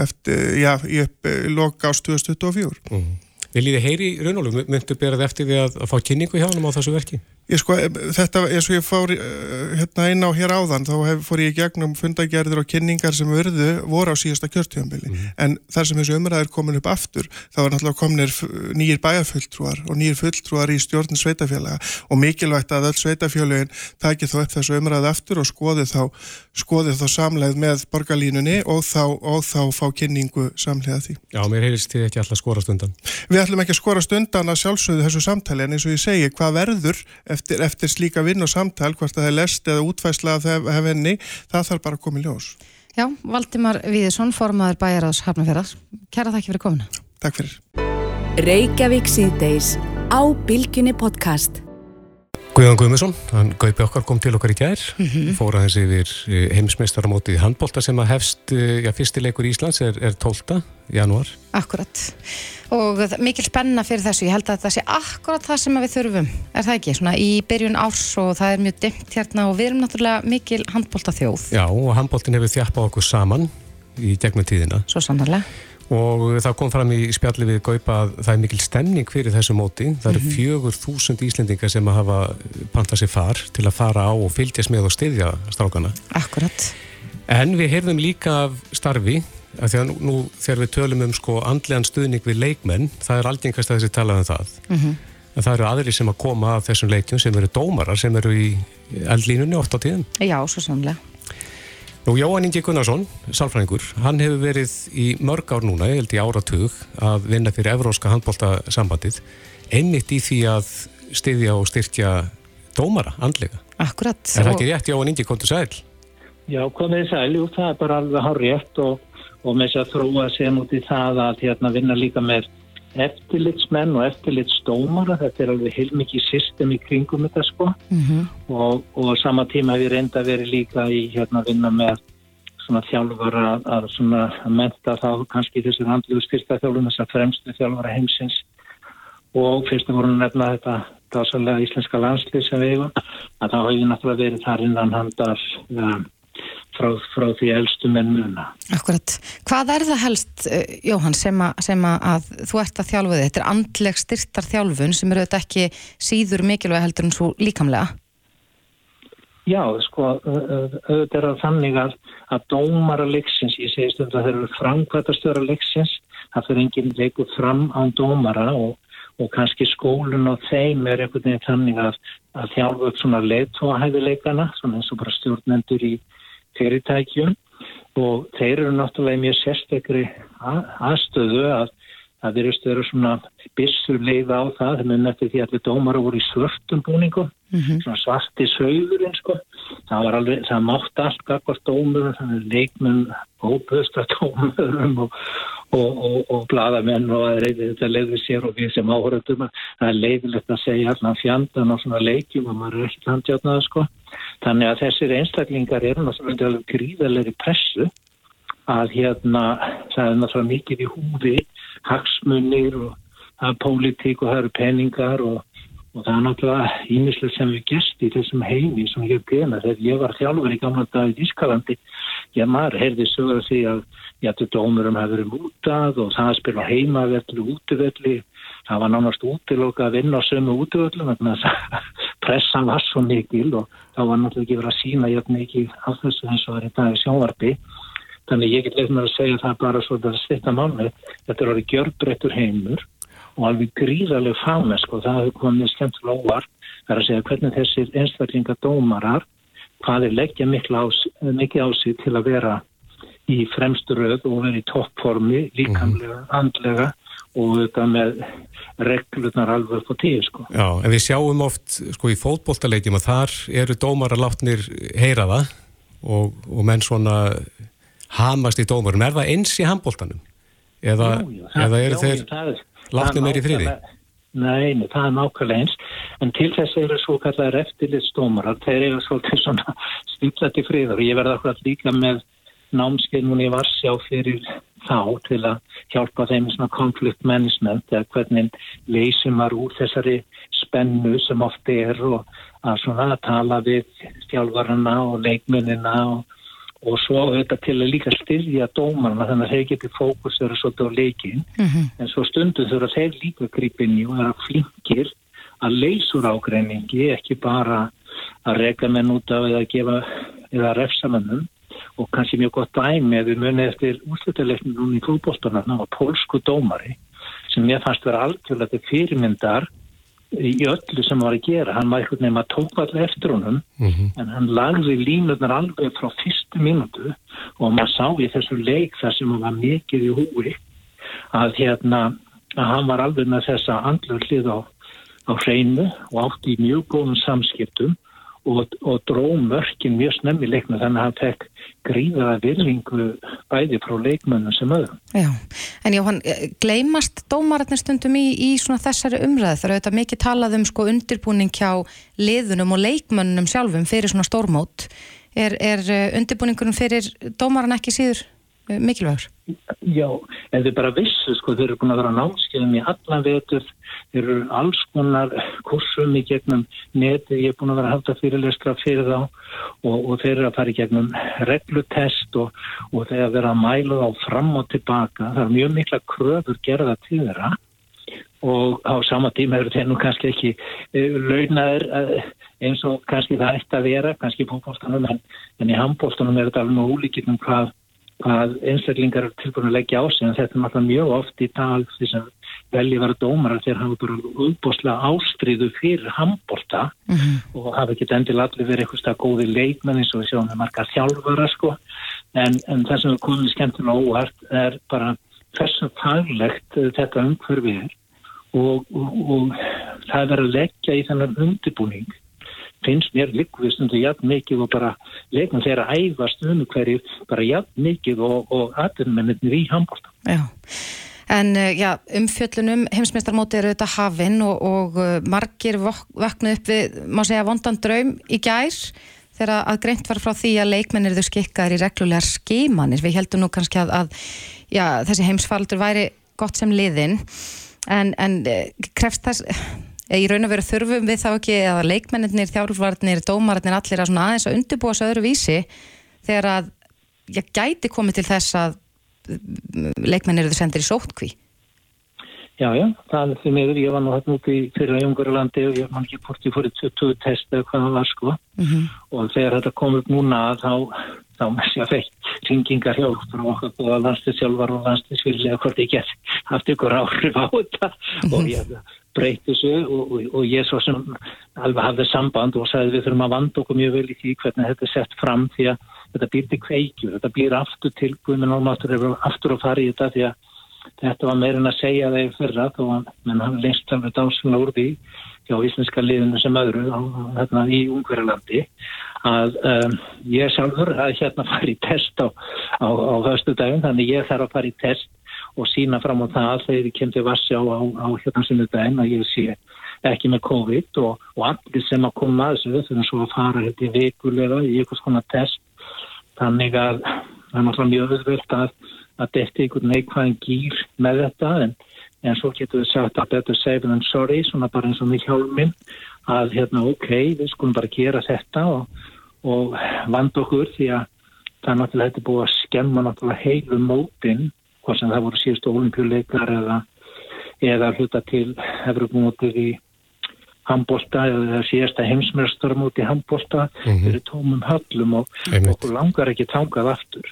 eftir, já, í upp loka ást 2024. Mm -hmm. Viljið þið heyri í raunólum, myndu berað eftir við að, að fá kynningu hjá hann á þessu verki? Ég sko, þetta, eins og ég fór uh, hérna inn á hér áðan, þá hef, fór ég í gegnum fundagerðir og kynningar sem verðu voru á síðasta kjörtíðanbili, mm -hmm. en þar sem þessu umræðir komin upp aftur, þá er náttúrulega kominir nýjir bæjarfulltrúar og nýjir fulltrúar í stjórn sveitafélaga og mikilvægt að öll sveitafélagin taki þá upp þessu umræði aftur og skoði þá, skoði þá samleið með borgarlínunni og þá, og þá fá kynningu samlega því. Já, mér heyrist þið ekki alltaf skorast undan. Við ætlum ekki að skorast undan að sjálfsögðu þessu samtali en eins og ég segi, hvað verður eftir, eftir slíka vinn og samtal hvort það er lest eða útfæsla af henni, það þarf bara að koma í ljós. Já, Valdimar Víðesson, formadur bæjar ás Hafnarferðar. Kæra þakki fyrir komina. Takk fyrir. Reykjavík síðdeis á Bilginni podcast. Guðan Guðmusson, hann Gaupi okkar kom til okkar í gær, fór aðeins yfir heimsmeistaramótið handbólta sem að hefst, eh, já, fyrstileikur Íslands er, er 12. janúar. Akkurat. Og mikil spenna fyrir þessu. Ég held að það sé akkurat það sem við þurfum. Er það ekki? Svona í byrjun árs og það er mjög dimmt hérna og við erum náttúrulega mikil handbólta þjóð. Já, og handbóltin hefur þjappað okkur saman í gegnum tíðina Svo sannarlega. Og það kom fram í spjalli við Gaupa að það er mikil stemning fyrir þessu móti. Það eru fjögur þúsund Íslendingar sem hafa pantað sér far til að fara á og fylgjast með og styðja strákana. Akkurat. En við heyrðum líka af starfi að því að nú, nú þegar við tölum um sko andlegan stuðning við leikmenn, það er algengast að þessi talað um það. En það eru aðri sem að koma af þessum leikjum sem eru dómarar sem eru í eldlínunni oft á tíðum. Já, svo sannlega. Nú Jóhann Ingi Gunnarsson, sálfræðingur, hann hefur verið í mörg ár núna, ég held í áratug, að vinna fyrir Evróska handbóltasambandið, einmitt í því að styðja og styrkja dómara andlega. Akkurat. Er það ekki rétt Jóhann Ingi, komdu sæl? Já, komið sæl, jú, það er bara alveg hár rétt og, og með þess að þróa sem út í það að hérna vinna líka með eftirlitsmenn og eftirlitsdómara, þetta er alveg heilmikið system í kringum þetta sko Mhm. og, og sama tíma hef ég reynda verið líka í hérna vinna með svona þjálfara að svona að menta þá kannski þessir handluðu styrta þjálfum þessar fremstu þjálfara heimsins og fyrst að voru nefna þetta dásalega íslenska landslið sem við eigum að þá hefur náttúrulega verið þar innan handar um, frá, frá því elstu menn muna. Akkurat. Hvað er það helst, eh, Jóhann, sem, a, sem að þú ert að þjálfa þig? Þetta er andleg styrtar þjálfun sem eru þetta ekki síður mikilvæg heldur en svo líkamlega. Já, sko, auðvitað er það þannig að, að dómara leiksins, ég segi stund að þeir eru framkvæmtastöra leiksins, það fyrir enginn leikur fram án dómara og, og kannski skólun og þeim er einhvern veginn þannig að, að þjálfa upp svona leitóhæfileikana, svona eins og bara stjórnendur í fyrirtækjum og þeir eru náttúrulega mjög sérstakri að- aðstöðu að það virðist vera svona byssur leiða á það, þeir mun eftir því að allir dómara voru í svörtum búningum svona svarti sögurinn sko. það var alveg, það mátt allt gagvart dómurum, þannig leikmenn óböðstra dómurum og, og, og, og bladamenn og að reyði þetta leiði sér og við sem áhörðum það er leiðilegt að segja allan fjandan og svona leikjum og maður er ekki handjátnaða sko. Þannig að þessir einstaklingar eru náttúrulega gríðalegri pressu að hérna það er náttúrulega mikið í húfi hagsmunir og það er pólitík og það eru peningar og og það er náttúrulega ímislega sem við gest í þessum heimi sem ég hef gena þegar ég var þjálfur í gamla dag í Ískalandi ég maður heyrði sögur því að ég ætti dómurum hefur verið mútað og það að spila heimavelli og útivelli það var nánast útiloka að vinna á sömu að <laughs> pressan var svo mikil og þá var náttúrulega ekki verið að sína jafn mikið á þessu eins og það er í dag í sjónvarpi. Þannig ég get leitt með að segja það bara svo að styrta mánu þetta er orðið gjörbreyttur heimur og alveg gríðarleg fámesk og það hefur komið skemmtilega óvar það er að segja hvernig þessir einstaklinga dómarar hvað er leggja mikið á, mikið á sig til að vera í fremstu röð og vera í toppformi líkamlega, andlega og þetta með reglurnar alveg upp á tíu sko. Já, en við sjáum oft sko í fótboltaleikjum að þar eru dómarar látnir heyra það og, og menn svona hamast í dómarum. Er það eins í handboltanum? Eða, Já, já, eða eru já, þeir látnir það meir í friði? Nei, nei, það er nákvæmlega eins en til þess eru svo kallar eftirlitsdómarar þeir eru svolítið svona stíplætt í friður og ég verði akkurat líka með námskeið núna í Varsjá fyrir þá til að hjálpa þeim í svona conflict management eða hvernig leysum maður úr þessari spennu sem oft er og að svona að tala við þjálfarana og leikmennina og, og svo þetta til að líka styrja dómarna þannig að þeir geti fókusera svolítið á leikin en svo stundum þurfa þeir líka gripinni og vera flinkir að leysur ágreiningi, ekki bara að reka menn út af eða gefa eða refsa mennum og kannski mjög gott dæmi að við munið eftir úrslutaleiknum núna í fólkbólstana það var pólsku dómari sem mér fannst vera algjörlega fyrirmyndar í öllu sem var að gera. Hann var eitthvað nefn að tóka allir eftir honum en hann lagði línurnar alveg frá fyrstu mínútu. Og maður sá í þessu leik þar sem hann var mikið í húi að hérna að hann var alveg með þessa andlu hlið á, á hreinu og átti í mjög góðum samskiptum og, og dró mörkin mjög snemmi leikna þannig að hann fekk gríðaða virðingu bæði frá leikmönnum sem öðrum. Já, en Jóhann, gleymast dómaratnir stundum í, í svona þessari umræð þar auðvitað mikið talað um sko undirbúning hjá liðunum og leikmönnum sjálfum fyrir svona stórmót. Er, er undirbúningunum fyrir dómaran ekki síður mikilvægur? Já, en þau bara vissu sko, þau eru búin að vera námskeiðum í allan vetur, eru alls konar kursum í gegnum neti, ég er búin að vera að halda fyrirlestra fyrir þá og, og þeir eru að fara í gegnum reglutest og, og þeir að vera að mæla þá fram og tilbaka, það er mjög mikla kröfur gerða til þeirra og á sama tíma eru þeir nú kannski ekki uh, launaður uh, eins og kannski það ætti að vera, kannski í fólkbólstanum en, en í handbólstanum er þetta alveg nú ólíkinn um hvað hvað einstaklingar er tilbúin að leggja á sig en þetta er náttúrulega mjög oft í tal því sem velji vera dómar að þeir hafa bara útbóslega ástriðu fyrir handbólta mm -hmm. og hafa ekki endil allir verið eitthvað góði leikmenn eins og við sjáum með marga þjálfara sko en, en það sem er komið skemmtilega óvart er bara að faglegt þetta umhverfið er og, og, og það er að leggja í þennan undirbúning finnst mér líkvistundu jafn mikið og bara leiknum þeirra æfast um hverju bara jafn mikið og, og aðurnmennir í handbólta. Já, en eh, já, umfjöllunum heimsmeistarmóti eru þetta hafinn og, og eh, margir vakna upp við, má segja, vondan draum í gær þegar að greint var frá því að leikmennir þau skikkaður í reglulegar skimanir. Við heldum nú kannski að, að já, þessi heimsfaldur væri gott sem liðin en, en eh, krefst þess í raun og veru þurfum við þá ekki að leikmennir, þjálfarnir, dómarnir allir að aðeins að undirbúa þessu öðru vísi þegar að ég gæti komið til þess að leikmennir eru sendir í sótkví Já, já, það er því meður, ég var nú hægt núti fyrir að Jungurlandi og ég man ekki fór í 20 test eða hvað það var sko mm -hmm. og þegar þetta kom upp núna þá, þá með sér feitt ringingar hjá frá okkur og landstiðsjálfar og landstiðsfyrirlega hvort ég get haft ykkur áhrif á þetta mm -hmm. og ég breyti þessu og, og, og ég svo sem alveg hafði samband og sagði við þurfum að vanda okkur mjög vel í því hvernig þetta er sett fram því að þetta býr til kveikju, þetta býr aftur til guðminn og náttúrulega aftur að fara í þetta því að þetta var meirinn að segja þegar fyrra þó að menn hann lengst alveg dásuna úr því hjá íslenska liðinu sem öðru á, hérna, í Ungverðarlandi að um, ég sjálfur að hérna fara í test á, á, á höstu daginn þannig ég þarf að fara í test og sína fram á það þegar ég kem til Vassjá á, á hérna sinu daginn að ég sé ekki með COVID og, og allir sem að koma að þessu þurfum svo að fara hérna í vikulega í einhvers konar test þannig að það er náttúrulega mjög öðvöld að að er einhvern neikvæðin gýr með þetta en, en svo getur við sagt að better safe than sorry svona bara eins og mig hjálminn að hérna ok, við skulum bara gera þetta og, og vand okkur því að það er náttúrulega þetta búið að skemma náttúrulega heilu mótin hvað sem það voru síðustu olimpíuleikar eða, eða hluta til Evropamótið í handbólta eða síðasta heimsmjörstarmóti handbólta mm -hmm. fyrir tómum höllum og okkur langar ekki tangað aftur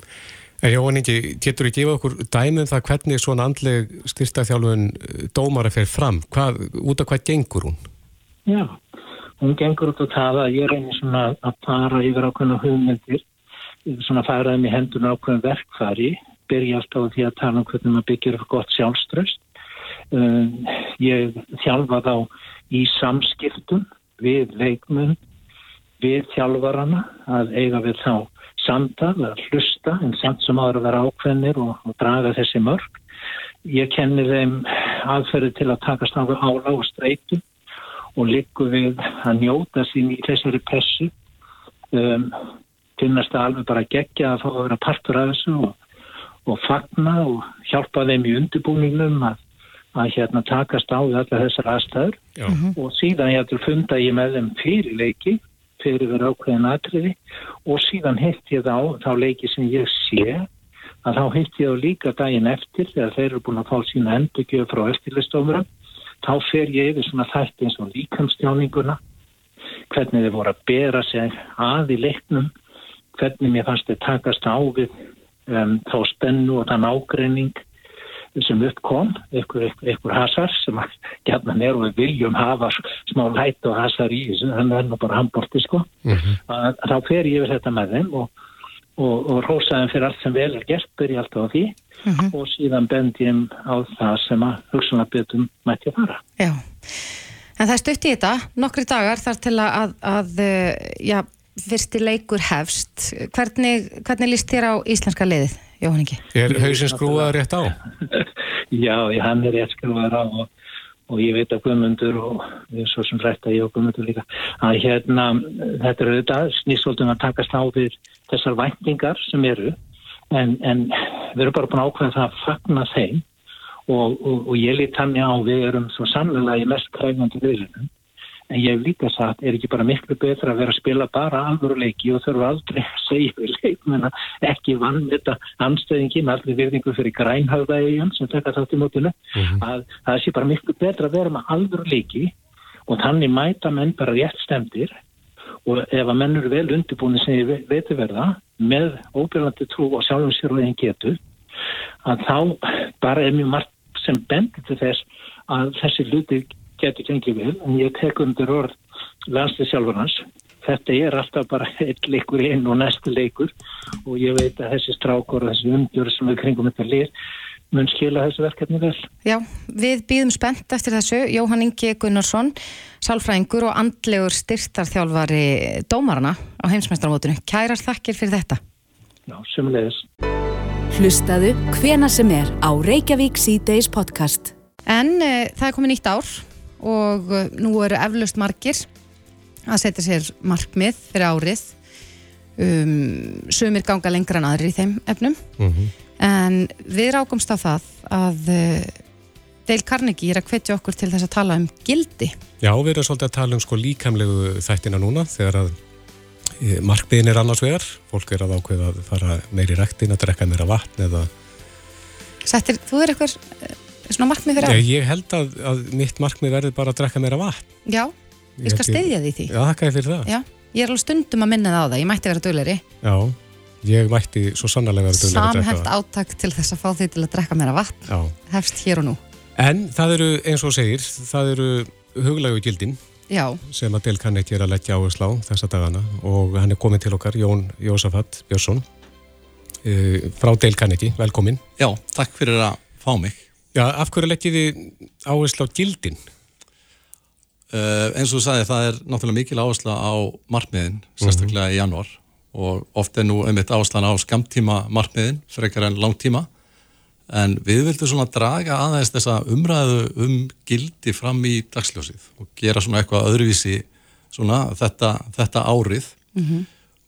En Jóhann Ingi, getur þú gefa okkur dæmið um það hvernig svona andleg styrstaþjálfun eh, dómara fer fram? Hvað, út af hvað gengur hún? Já, hún gengur út á það að ég reynir svona að fara yfir ákveðna hugmyndir, svona faraðum í henduna ákveðin verkfari, byrja alltaf á því að tala um hvernig maður byggir gott sjálfströst. Um, ég þjálfa þá í samskiptum við leikmun, við þjálfarana að eiga við þá samtal að hlusta en samt sem áður að vera ákveðnir og, og draga þessi mörg. Ég kenni þeim aðferði til að takast á ála og streitu og líku við að njóta sín í þessari pressu. Um, finnast það alveg bara gegja að fá að vera partur af þessu og, og fagna og hjálpa þeim í undirbúningnum að, að hérna takast á við alla þessar aðstæður. Já. og síðan ég ætlum funda ég með þeim fyrir leiki fyrir verið ákveðin atriði. Og síðan heitt ég þá, þá leiki sem ég sé. Að þá heitt ég þá líka daginn eftir þegar þeir eru búin að fá sína endurgjöf frá eftirlistofnum þá fer ég yfir svona þætti eins og líkamstjáninguna. Hvernig þeir voru að bera sig að í leiknum. Hvernig mér fannst þeir takast á við um, þá spennu og þann ágreining sem uppkom, einhver, einhver hasar sem að gætna nér og við viljum hafa smá lætt og hasar í þessu, þannig að það er nú bara handborti sko mm -hmm. að, að þá fer ég við þetta með þeim og, og, og rósaðum fyrir allt sem vel er gert byrja alltaf á því mm -hmm. og síðan bend ég á það sem að hugsanlega betum mætti að fara Já, En það er stutt í þetta, nokkri dagar þar til að, að eh, já, fyrsti leikur hefst. Hvernig, hvernig líst þér á íslenska liðið, Jóhann Ingi? Er hausins skrúað rétt á? <laughs> Já, ég, hann er rétt skrufaður á og, og ég veit að Guðmundur og við erum svo sem rætt að ég og Guðmundur líka að hérna, þetta er auðvitað snýsvöldum að takast á við þessar væntingar sem eru en, en við erum bara búin að ákveða það að fagna þeim og, og, og ég lít hann á við erum svo sannlega í mest kræfandi viðlunum en ég hef líka sagt, er ekki bara miklu betra að vera að spila bara alvöru leiki og þurfa aldrei að segja við leikmenn ekki vann þetta anstöðingin allir virðingu fyrir grænhauðaegin sem tekka þátt í mótinu Mhm. að það sé bara miklu betra að vera með alvöru leiki og þannig mæta menn bara rétt stemdir og ef að menn eru vel undirbúin sem ég ve- veitir verða með óbyrjandi trú og sjálfum sér og einn getu að þá bara er mjög margt sem bendir til þess að þessi hluti getur gengið vel en ég tek undir orð landslið sjálfur hans þetta er alltaf bara <laughs> eitt leikur inn og næstu leikur og ég veit að þessi strákor og þessi umgjör sem er kringum þetta lið mun skila þessu verkefni vel Já, við býðum spennt eftir þessu. Jóhann Ingi Gunnarsson, sálfræðingur og andlegur styrtarþjálfari dómarana á heimsmeistarmótinu. Kærar þakkir fyrir þetta. Já, sumulegis Hlustaðu hvena sem er á Reykjavík C-Days podcast. En uh, það er komið nýtt ár og uh, nú eru eflaust margir að setja sér markmið fyrir árið. Um, sumir ganga lengra en aðrir í þeim efnum. En við rákumst á það að uh, Dale Carnegie er að hvetja okkur til þess að tala um gildi. Já, við erum svolítið að tala um sko líkamlegu þættina núna þegar að e, markmiðin er annars vegar. Fólk er að ákveða að fara meiri rektin, að drekka meira vatn eða... Settir, þú er eitthvað uh, svona markmið fyrir ár? ég held að, að mitt markmið verði bara að drekka meira vatn. Já, ég skal held styðja því því. Já, þakka ég fyrir það. Já, ég er alveg stundum að minna það á það, ég mætti vera dugleiri. Já, ég mætti svo sannarlega verið duglega að drekka vatn. átak til þess að fá því til að drekka meira vatn, Já. hefst hér og nú. En það eru, eins og segir, það eru huglegu gildin Já, sem að Del Carnegie er að leggja áherslu á þessa dagana og hann er komin til okkar, Jón Jósafat Björnsson uh, frá Del Carnegie, velkomin. Já, takk fyrir að fá mig. Já, af hverju leggjið þið áherslu á gildin? Uh, eins og þú sagði, það er náttúrulega mikil áhersla á markmiðin, sérstaklega í janúar. Og oft er nú einmitt áherslan á skamtíma markmiðin, frekar en langtíma. En við vildum svona draga aðeins þessa umræðu um gildi fram í dagsljósið og gera svona eitthvað öðruvísi svona þetta, þetta árið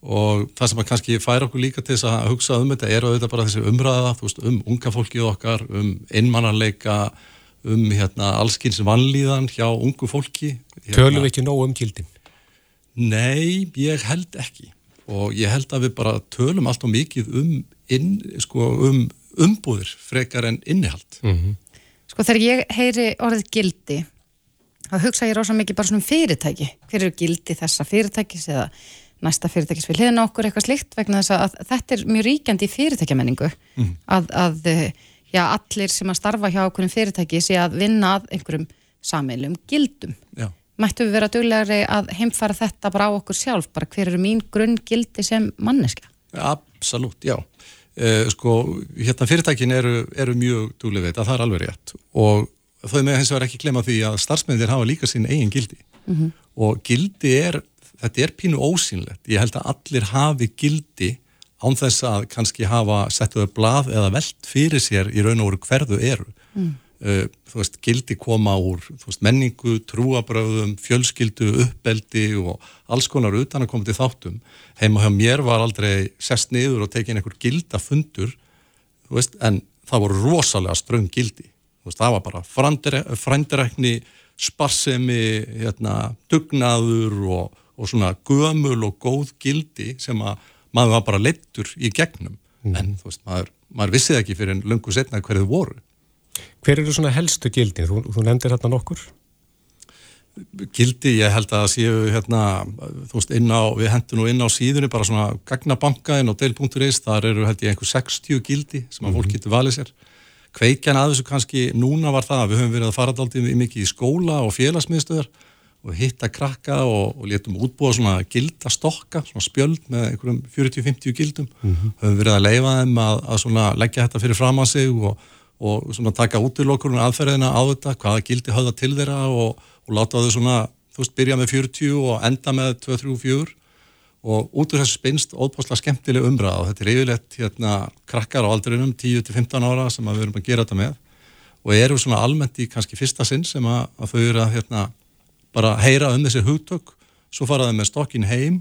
og það sem að kannski færa okkur líka til þess að hugsa um þetta er auðvitað bara þessi umræða veist, um unga fólkið okkar, um einmannarleika, um hérna, allskins vannlíðan hjá ungu fólki. Hérna, Tölum við ekki nóg um gildin? Nei, ég held ekki og ég held að við bara tölum allt og mikið um, inn, sko, um umbúðir frekar en innihald. Mm. sko þegar ég heyri orðið gildi, þá hugsa ég rosa mikið bara svona um fyrirtæki. Hver eru gildi þessa fyrirtækis eða næsta fyrirtækis við hliðina á okkur eitthvað slikt vegna þess að þetta er mjög ríkjandi í fyrirtækjamenningu að, að eh, já, allir sem að starfa hjá okkur fyrirtæki sé að vinna að einhverjum sammeilum gildum. Já. Mættu við vera duglegri að heimfara þetta bara á okkur sjálf, bara hver eru mín grunn gildi sem manneska? Absolutt, já. Uh, sko, hérna fyrirtækin eru, eru mjög dúlega veit að það er alveg rétt og þau með hins vegar ekki glemma því að starfsmennir hafa líka sín eigin gildi og gildi er, þetta er pínu ósýnlegt. Ég held að allir hafi gildi án þess að kannski hafa settuðu blað eða velt fyrir sér í raun og veru hverðu eru. Mm. þú veist, gildi koma úr veist, menningu, trúabröðum, fjölskyldu, uppbeldi og alls konar utan að koma til þáttum. Heima hjá mér var aldrei sest niður og tekin einhver gildafundur, þú veist, en það voru rosalega ströng gildi. Þú veist, það var bara frændirekni, sparsemi, hérna, dugnaður og, og svona gömul og góð gildi sem að maður var bara leittur í gegnum. En þú veist, maður, maður vissið ekki fyrir en lungu setna hverju voru. Hver eru svona helstu gildin? Þú, þú nefndir hérna nokkur? Gildi, ég held að séu hérna, þú veist, inn á, við hendum nú inn á síðunni bara svona gagnabanka inn á deil.is, þar eru held ég einhver 60 gildi sem að fólk getur valið sér. Kveikjan að þessu kannski núna var það að við höfum verið að fara daldið mikið í skóla og félagsmiðstöðar og hitta krakka og, og letum útbúa svona gildastokka, svona spjöld með einhverjum 40-50 gildum. Mm -hmm. Höfum verið að leifa þeim að, að svona leggja þetta fyrir fram að sig og og svona taka út í lokurinn aðferðina á þetta, hvaða gildi höfða til þeirra og, og og láta þau svona, þú veist, byrja með 40 og enda með 2-3-4 og út úr þessu spinnst óbúslega skemmtileg umræða og þetta er yfirleitt hérna krakkar á aldrinum 10-15 ára sem við erum að gera þetta með og eru svona almennt í kannski fyrsta sinn sem að, að þau eru að hérna bara heyra um þessi hugtök svo faraði með stokkin heim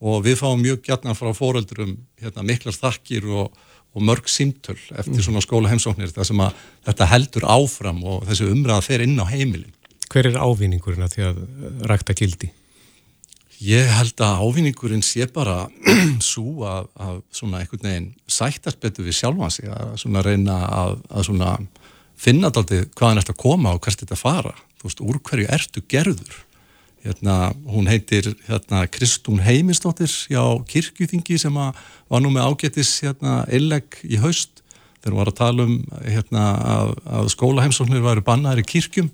og við fáum mjög gætna frá fóröldurum hérna, miklar þakkir og, og mörg símtöl eftir mm. svona skóla heimsóknir það sem að þetta heldur áfram og þessi umræða fer inn á heimilin. Hver er ávinningurinn að því að rækta gildi? Ég held að ávinningurinn sé bara <clears throat> svo að, að svona einhvern veginn sættast betur við sjálfan sig að svona reyna að, að svona finna þetta hvaðan að koma og hvert þetta fara. Þú veist, úr hverju ertu gerður? Hérna, hún heitir hérna, Kristún Heimistóttir hjá Kirkjúþingi sem var nú með ágetis hérna, illeg í haust þegar hún var að tala um hérna, að, að skólaheimsóknir væri bannaðir í kirkjum.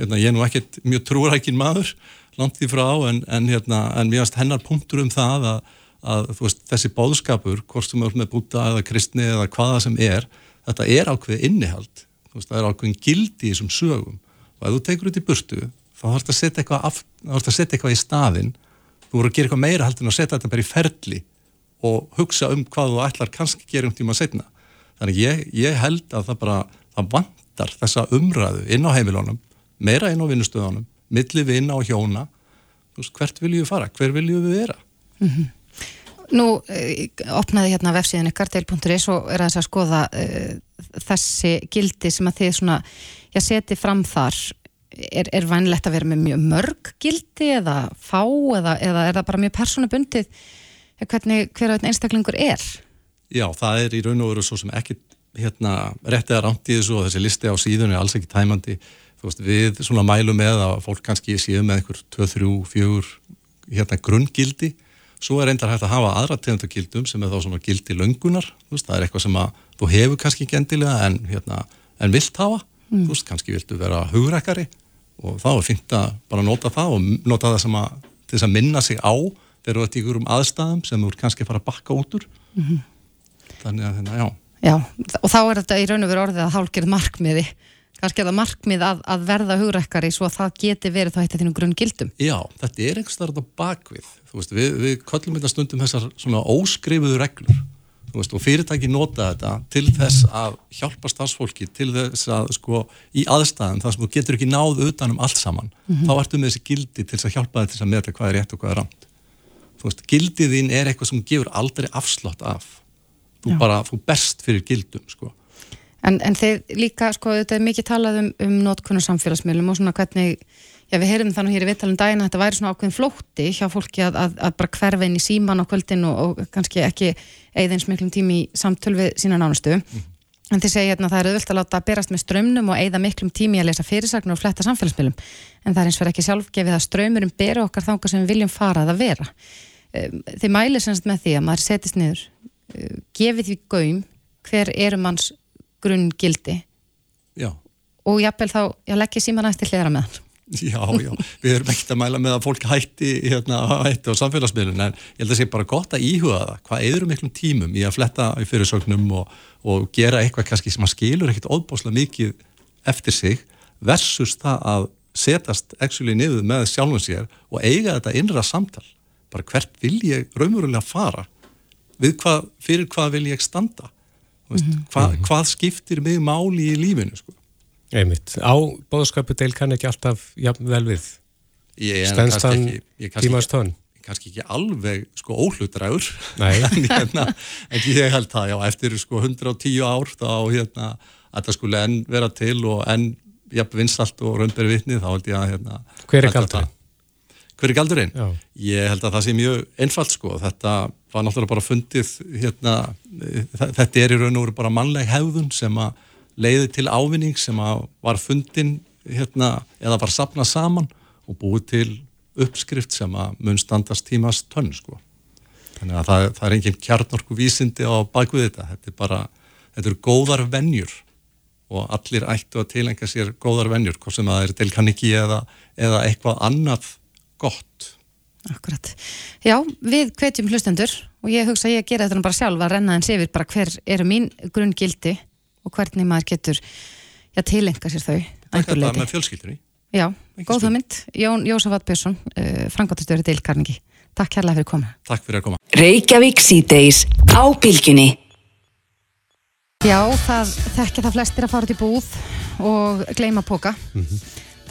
Hérna, ég er nú ekkert mjög trúrækin maður langt því frá en, en, hérna, en finnst hennar punktur um það að, að veist, þessi bóðskapur, hvort sem er með búta eða kristni eða hvaða sem er, þetta er ákveð innihald, veist, það er ákveðin gildi í þessum sögum. Og ef þú tekur þetta í burtu þá þarfst að setja eitthvað, eitthvað í staðin, þú voru að gera eitthvað meira heldur en að setja þetta bara í ferli og hugsa um hvað þú ætlar kannski að gera um tíma setna. Þannig ég, ég held að það bara, það vantar þessa umræðu inn á heimilónum, meira inn á vinnustöðunum milli vina og hjóna. Veist, hvert viljum við fara, hver viljum við vera? Mm -hmm. Nú eh, opnaði hérna vefsíðan ykkar deil.is og er að, að skoða uh, þessi gildi sem að þið svona, já, seti fram þar. Er, er vænlegt að vera með mjög mörg gildi eða fá eða, eða er það bara mjög persónabundið hvernig hver einstaklingur er? Já, það er í raun og veru svo sem ekki hérna réttið að ránt í þessu og þessi listi á síðun er alls ekki tæmandi. Veist, við svona mælum með að fólk kannski séu með einhver 2, 3, 4 hérna grunngildi svo er reyndar hægt að hafa aðra tegundagildum sem er þá svona gildi löngunar. Veist, það er eitthvað sem að þú hefur kannski gendilega en, hérna, en vilt hafa. Mm. veist, kannski viltu vera hugreikari og þá er fint að bara nota það og nota það sem að til þess að minna sig á þegar þú ert í ykkurum aðstæðum sem þú ert kannski að fara að bakka út úr. Mm -hmm. þannig að hérna, já. Já, og þá er þetta í raun og veru orðið að hálkið markmiði kannski að markmið að, að verða hugrekkari svo að það geti verið þá eitt af þínum grunn gildum. Já, þetta er einhvers þar bakvið. Veist, við, við köllum þetta stundum þessar svona óskrifuðu reglur veist, og fyrirtæki nota þetta til þess að hjálpa starfsfólki til þess að sko í aðstæðan þar sem þú getur ekki náð utanum allt saman, mm -hmm. þá ertu með þessi gildi til þess að hjálpa þetta til að meðta hvað er rétt og hvað er ramt. Veist, gildiðinn er eitthvað sem gefur aldrei afslott af. Þú Já. bara, þú berst fyrir gildum sko En, en þeir líka, sko, þetta er mikið talað um, um nótkunnar samfélagsmiðlum og svona hvernig, já við heyrum þannig hér í vittalum daginn að þetta væri svona ákveðin flótti hjá fólki að, að, að bara hverfa inn í síman á kvöldin og, og kannski ekki eigðins miklum tími í samtöl við sína nánustu. Mm. En þeir segja hérna að það er auðvöld að láta að berast með strömmnum og eigða miklum tími að lesa fyrirsagnar og fletta samfélagsmiðlum. En það er eins og ekki sjálfgefið að strömmurum bera okkar þánga sem við viljum fara að vera. Ehm, þeir mæli semst með því að maður setist niður, eh, gefið því gaum hver eru manns grunngildi. Já. og jápil þá, já leggja síman eftir hlera með hann Já, já, við erum ekkert að mæla með að fólk hætti, hérna, hætti á samfélagsmiðlun en ég held að það sé bara gott að íhuga það. Hvað eður miklum tímum í að fletta í fyrirsögnum og, og gera eitthvað kannski sem að skilur ekkert óbáslega mikið eftir sig versus það að setast actually niður með sjálfum sér og eiga þetta innra samtal. Bara hvert vil ég raunverulega fara? Við hvað, fyrir hvað vil ég standa veist, mm -hmm. hva, mhm. hvað skiptir mig máli í lífinu sko. Einmitt, á bóðskapu deil kann ekki alltaf jafn vel við stenstan tímastöðun kannski ekki alveg sko óhlutræður <laughs> en, hérna, en ég held það já, eftir sko 110 ár þá hérna að það skulle enn vera til og enn jafn vinsalt og raunberi vitni þá held ég að hérna hver er galdurinn? Er galdurinn? ég held að það sé mjög einfalt sko þetta var náttúrulega bara fundið hérna, þetta er í raun og veru bara mannleg hefðun sem að leiði til ávinning sem að var fundin hérna, eða var sapnað saman og búið til uppskrift sem að mun standast tímast tönn sko. Þannig að það, það er enginn kjarnorku vísindi á bakvið þetta. Þetta er bara, þetta eru góðar vennjur og allir ættu að tilengja sér góðar vennjur, hvort sem það er delkaniki eða, eða eitthvað annað gott. Akkurat. Já, við hvetjum hlustendur og ég hugsa að ég gera þetta bara sjálf að renna en sé við bara hver eru mín grunngildi og hvernig maður getur já, tilenga sér þau. Það er þetta með fjölskyldunni. Já, góð hugmynd. Jón Jósafat Björnsson, uh, frangotastjóri Deil Karningi. Takk kærlega fyrir koma. Takk fyrir að koma. Reykjavík síðdeis á bylgjunni. Já, það þekkja það flestir að fara út í búð og gleyma póka.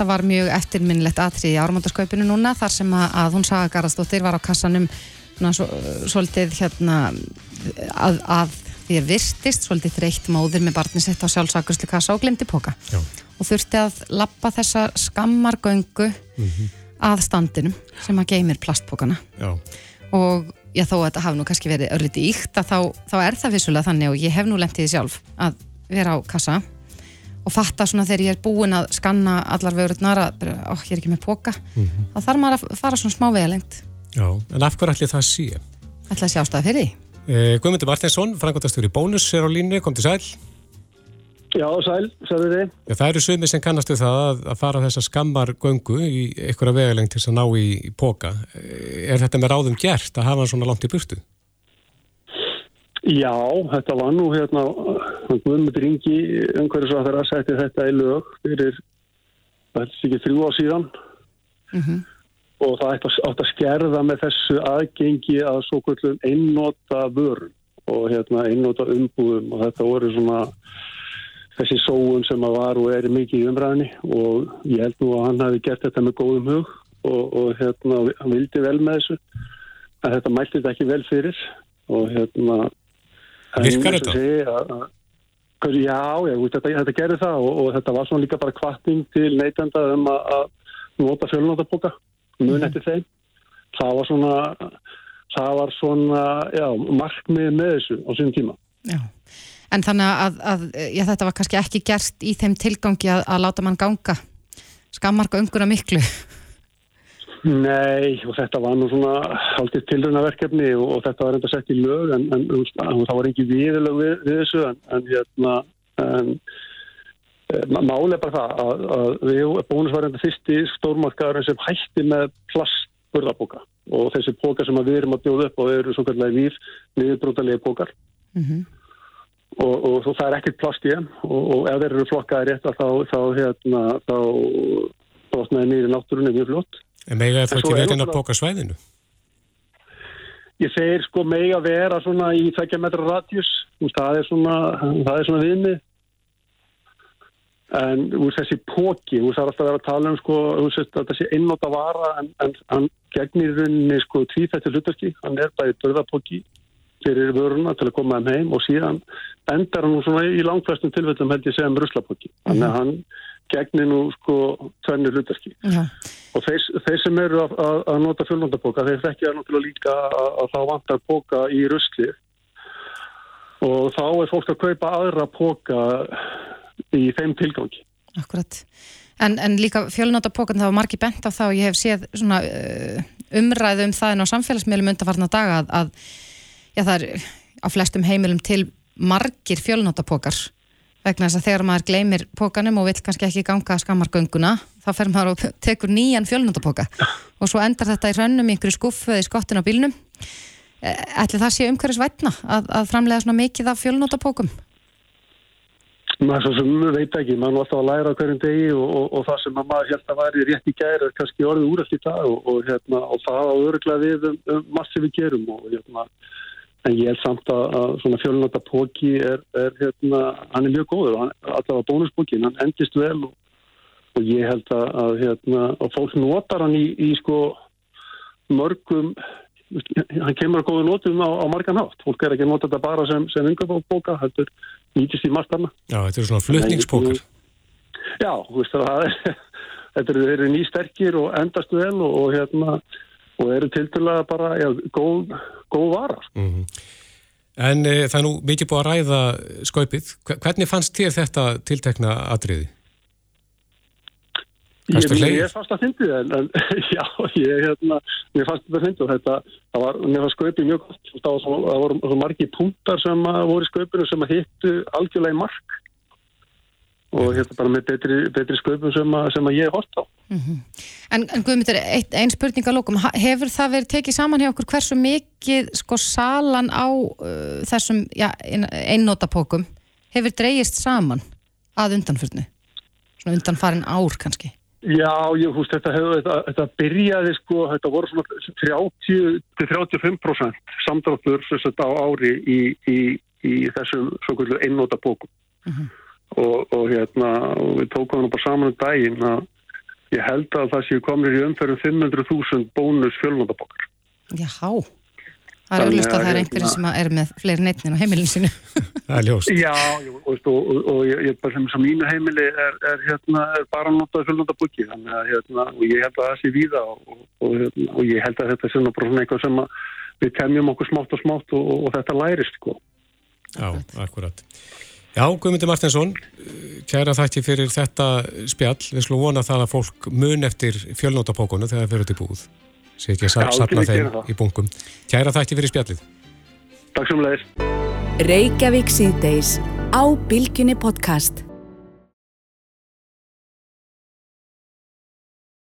Það var mjög eftirminnlegt atrið í áramöndaskaupinu núna þar sem að, að hún Saga Garðarsdóttir var á kassanum svona, svo, svolítið hérna að, að því að virtist svolítið þreytt móðir með barni sitt á sjálfsakurslu kassa og glemdi póka Já. og þurfti að lappa þessa skammargöngu að standinum sem að geymir plastpókana Já. og já þó að þetta hafi nú kannski verið örlítið íkt að þá, þá er það vissulega þannig og ég hef nú lentið því sjálf að vera á kassa og fatta svona þegar ég er búin að skanna allar vörurnar að ó, ég er ekki með póka þá þarf maður að fara svona smá vegalengt Já, en af hverju ætli það sé? ætla að sé ástæða fyrir því Eh, Guðmundur Martinsson, frangotastjóri Bónus er á línu, kom til sæl. Já, sæl, sæl þið. Já, það eru sumir sem kannastu það að, að fara þessa skammar göngu í einhverja vegaleng til þess að ná í, í póka. Eh, Er þetta með ráðum gert að hafa hann svona langt í burtu? Já, þetta var nú hérna, hann Guðmundur Ingi þeirra setti þetta í lög fyrir, er þrjú á síðan. Og það ætti að, skerða með þessu aðgengi að svo kvöldum einnota vörun og hérna einnota umbúðum. Og þetta voru svona þessi sóun sem að var og er mikið í umræðinni og ég held nú að hann hafi gert þetta með góðum hug og, og hérna hann vildi vel með þessu. En þetta mælti þetta ekki vel fyrir. Og hérna Virkar þetta? að- Já, já, þetta, þetta gerði það og, og þetta var svona líka bara kvartning til neytenda um að, nota fjölnótabóka, mun eftir þeim. Það var svona, það var svona, já, markmið með þessu á sínum tíma. Já. En þannig að, að já, þetta var kannski ekki gert í þeim tilgangi að, að láta mann ganga skammarka umguna miklu. Nei, og þetta var nú svona haldið tilrönaverkefni og, og þetta var enda sett í lög en, en, um, það var ekki viðlög við, við þessu en, en hérna en, e, máli er bara það að, að við bónus var enda fyrsti stórmarkaður sem hætti með plastburðabóka. Og þessi pókar sem við erum að bjóða upp og eru svo kallega víf niðurbrótalegi pókar og, og, og það er ekkert plast í þeim. Og, og ef þeir eru flokkaði rétt að þá þá hérna þá brotnaði í náttúrunni mjög flott En er En það ekki er verið inn á náttúrulega- pókasvæðinu? Ég segir sko mega vera svona í 2 metra radjus, það er svona, það er svona viðmið. En veist, þessi póki, þú veist, það er alltaf að vera að tala um sko, að þessi einnóta vara en, en hann gegnir í rauninni sko tvíþættir hlutarki, hann er bæði börðapóki fyrir vöruna til að koma þeim heim og síðan endar hann svona í langflestum tilfellum held ég segja um ruslapóki. Þannig að hann gegnir nú sko tvennir hlutarki. Já. Og þeir, þeir sem eru að, að, að nota fjölnóttabóka, þeir þekkja náttúrulega líka að, að þá vantar póka í rusli og þá er fólk að kaupa aðra póka í þeim tilgangi. Akkurat. En, en líka fjölnóta pókan það var margi bent á og ég hef séð svona uh, umræðu um það en á samfélagsmiðlum undanfarna daga að, já, það er á flestum heimilum til margir fjölnóta pókar vegna þess að þegar maður gleymir pókanum og vill kannski ekki ganga skammargönguna þá fer maður og tekur nýjan fjölnóta póka og svo endar þetta í rönnum í einhverju skuffu eða í skottin á bílnum Ætli það sé umhverjus vætna að, að framlega svona mikið af fjölnóta pókum? Maður svo sem veit ekki, maður er alltaf að læra hverjum degi og, og, og það sem að maður held að væri rétt í gæri er kannski orðið úrætt í dag og, og, hérna, það á öruglega við um, um margt sem við gerum hérna, en ég held samt að, að svona fjölnóta póki er, er hérna, hann er mjög góður hann- allavega bónuspókin, hann endist vel og, og ég held að, að hérna, og fólk notar hann í, í sko mörgum hann kemur að góðu notum á, á margan hátt fólk er ekki að nota þetta bara sem, sem yngöfbóka heldur nýtist í margt annað Já, þetta eru svona flutningspókar. Já, þú veist að <laughs> það er þetta eru, eru nýsterkir og endast vel og, og hérna og eru tildulega bara já, góð, góð vara sko. En e, það er nú mikið búið að ræða skaupið. Hve- Hvernig fannst þér þetta tiltekna atriði? Ég, ég, ég fannst að fyndi það, en, en <laughs> já, ég, hérna, mér fannst að fyndi og þetta, það var, mér fannst skaupið mjög gott, það, var svo, það voru svo margi punktar sem að voru í skaupinu sem að hittu algjörlega í mark og hérna bara með betri, betri skaupum sem að, sem að ég hort á. En, en Guðmyndur, einn spurning að lókum, hefur það verið tekið saman hjá okkur hversu mikið sko salan á uh, þessum ja, einnótapókum hefur dreigist saman að undanfyrnu? Svona undanfarin ár kannski? Já, ég húst, þetta, þetta, þetta byrjaði sko, þetta voru svona 30-35% samdráttur á ári í, í, í þessum svo kvöldu einnóta bókum. og, og hérna, og við tókum hann bara saman um daginn að ég held að það séu komnir í umferðum 500.000 bónus fjölnótabókar. Já, það er auðvitað að það er einhverjir sem er með fleiri neittnin á heimilin sínu. <laughs> Það er ljóst. Já, jú, og, og, og, og ég, ég bara sem sem mínu heimili er, er, hérna, er bara notað fjölnótabóki þannig að hérna, og ég held að það sé víða og, og, og, hérna, og ég held að þetta sé bara svona eitthvað sem að við temjum okkur smátt og smátt og, og þetta lærist sko. Já, akkurat. Já, Guðmundur Martinsson, kæra þætti fyrir þetta spjall. Við slúum vona það að fólk mun eftir fjölnótapókunu þegar það fyrir í búð. Sér ekki að sapna þeim í bunkum. Kæra þætti fyrir spjallið. Takk sem leiðis. Reykjavík síðdeis á Bilginni podcast.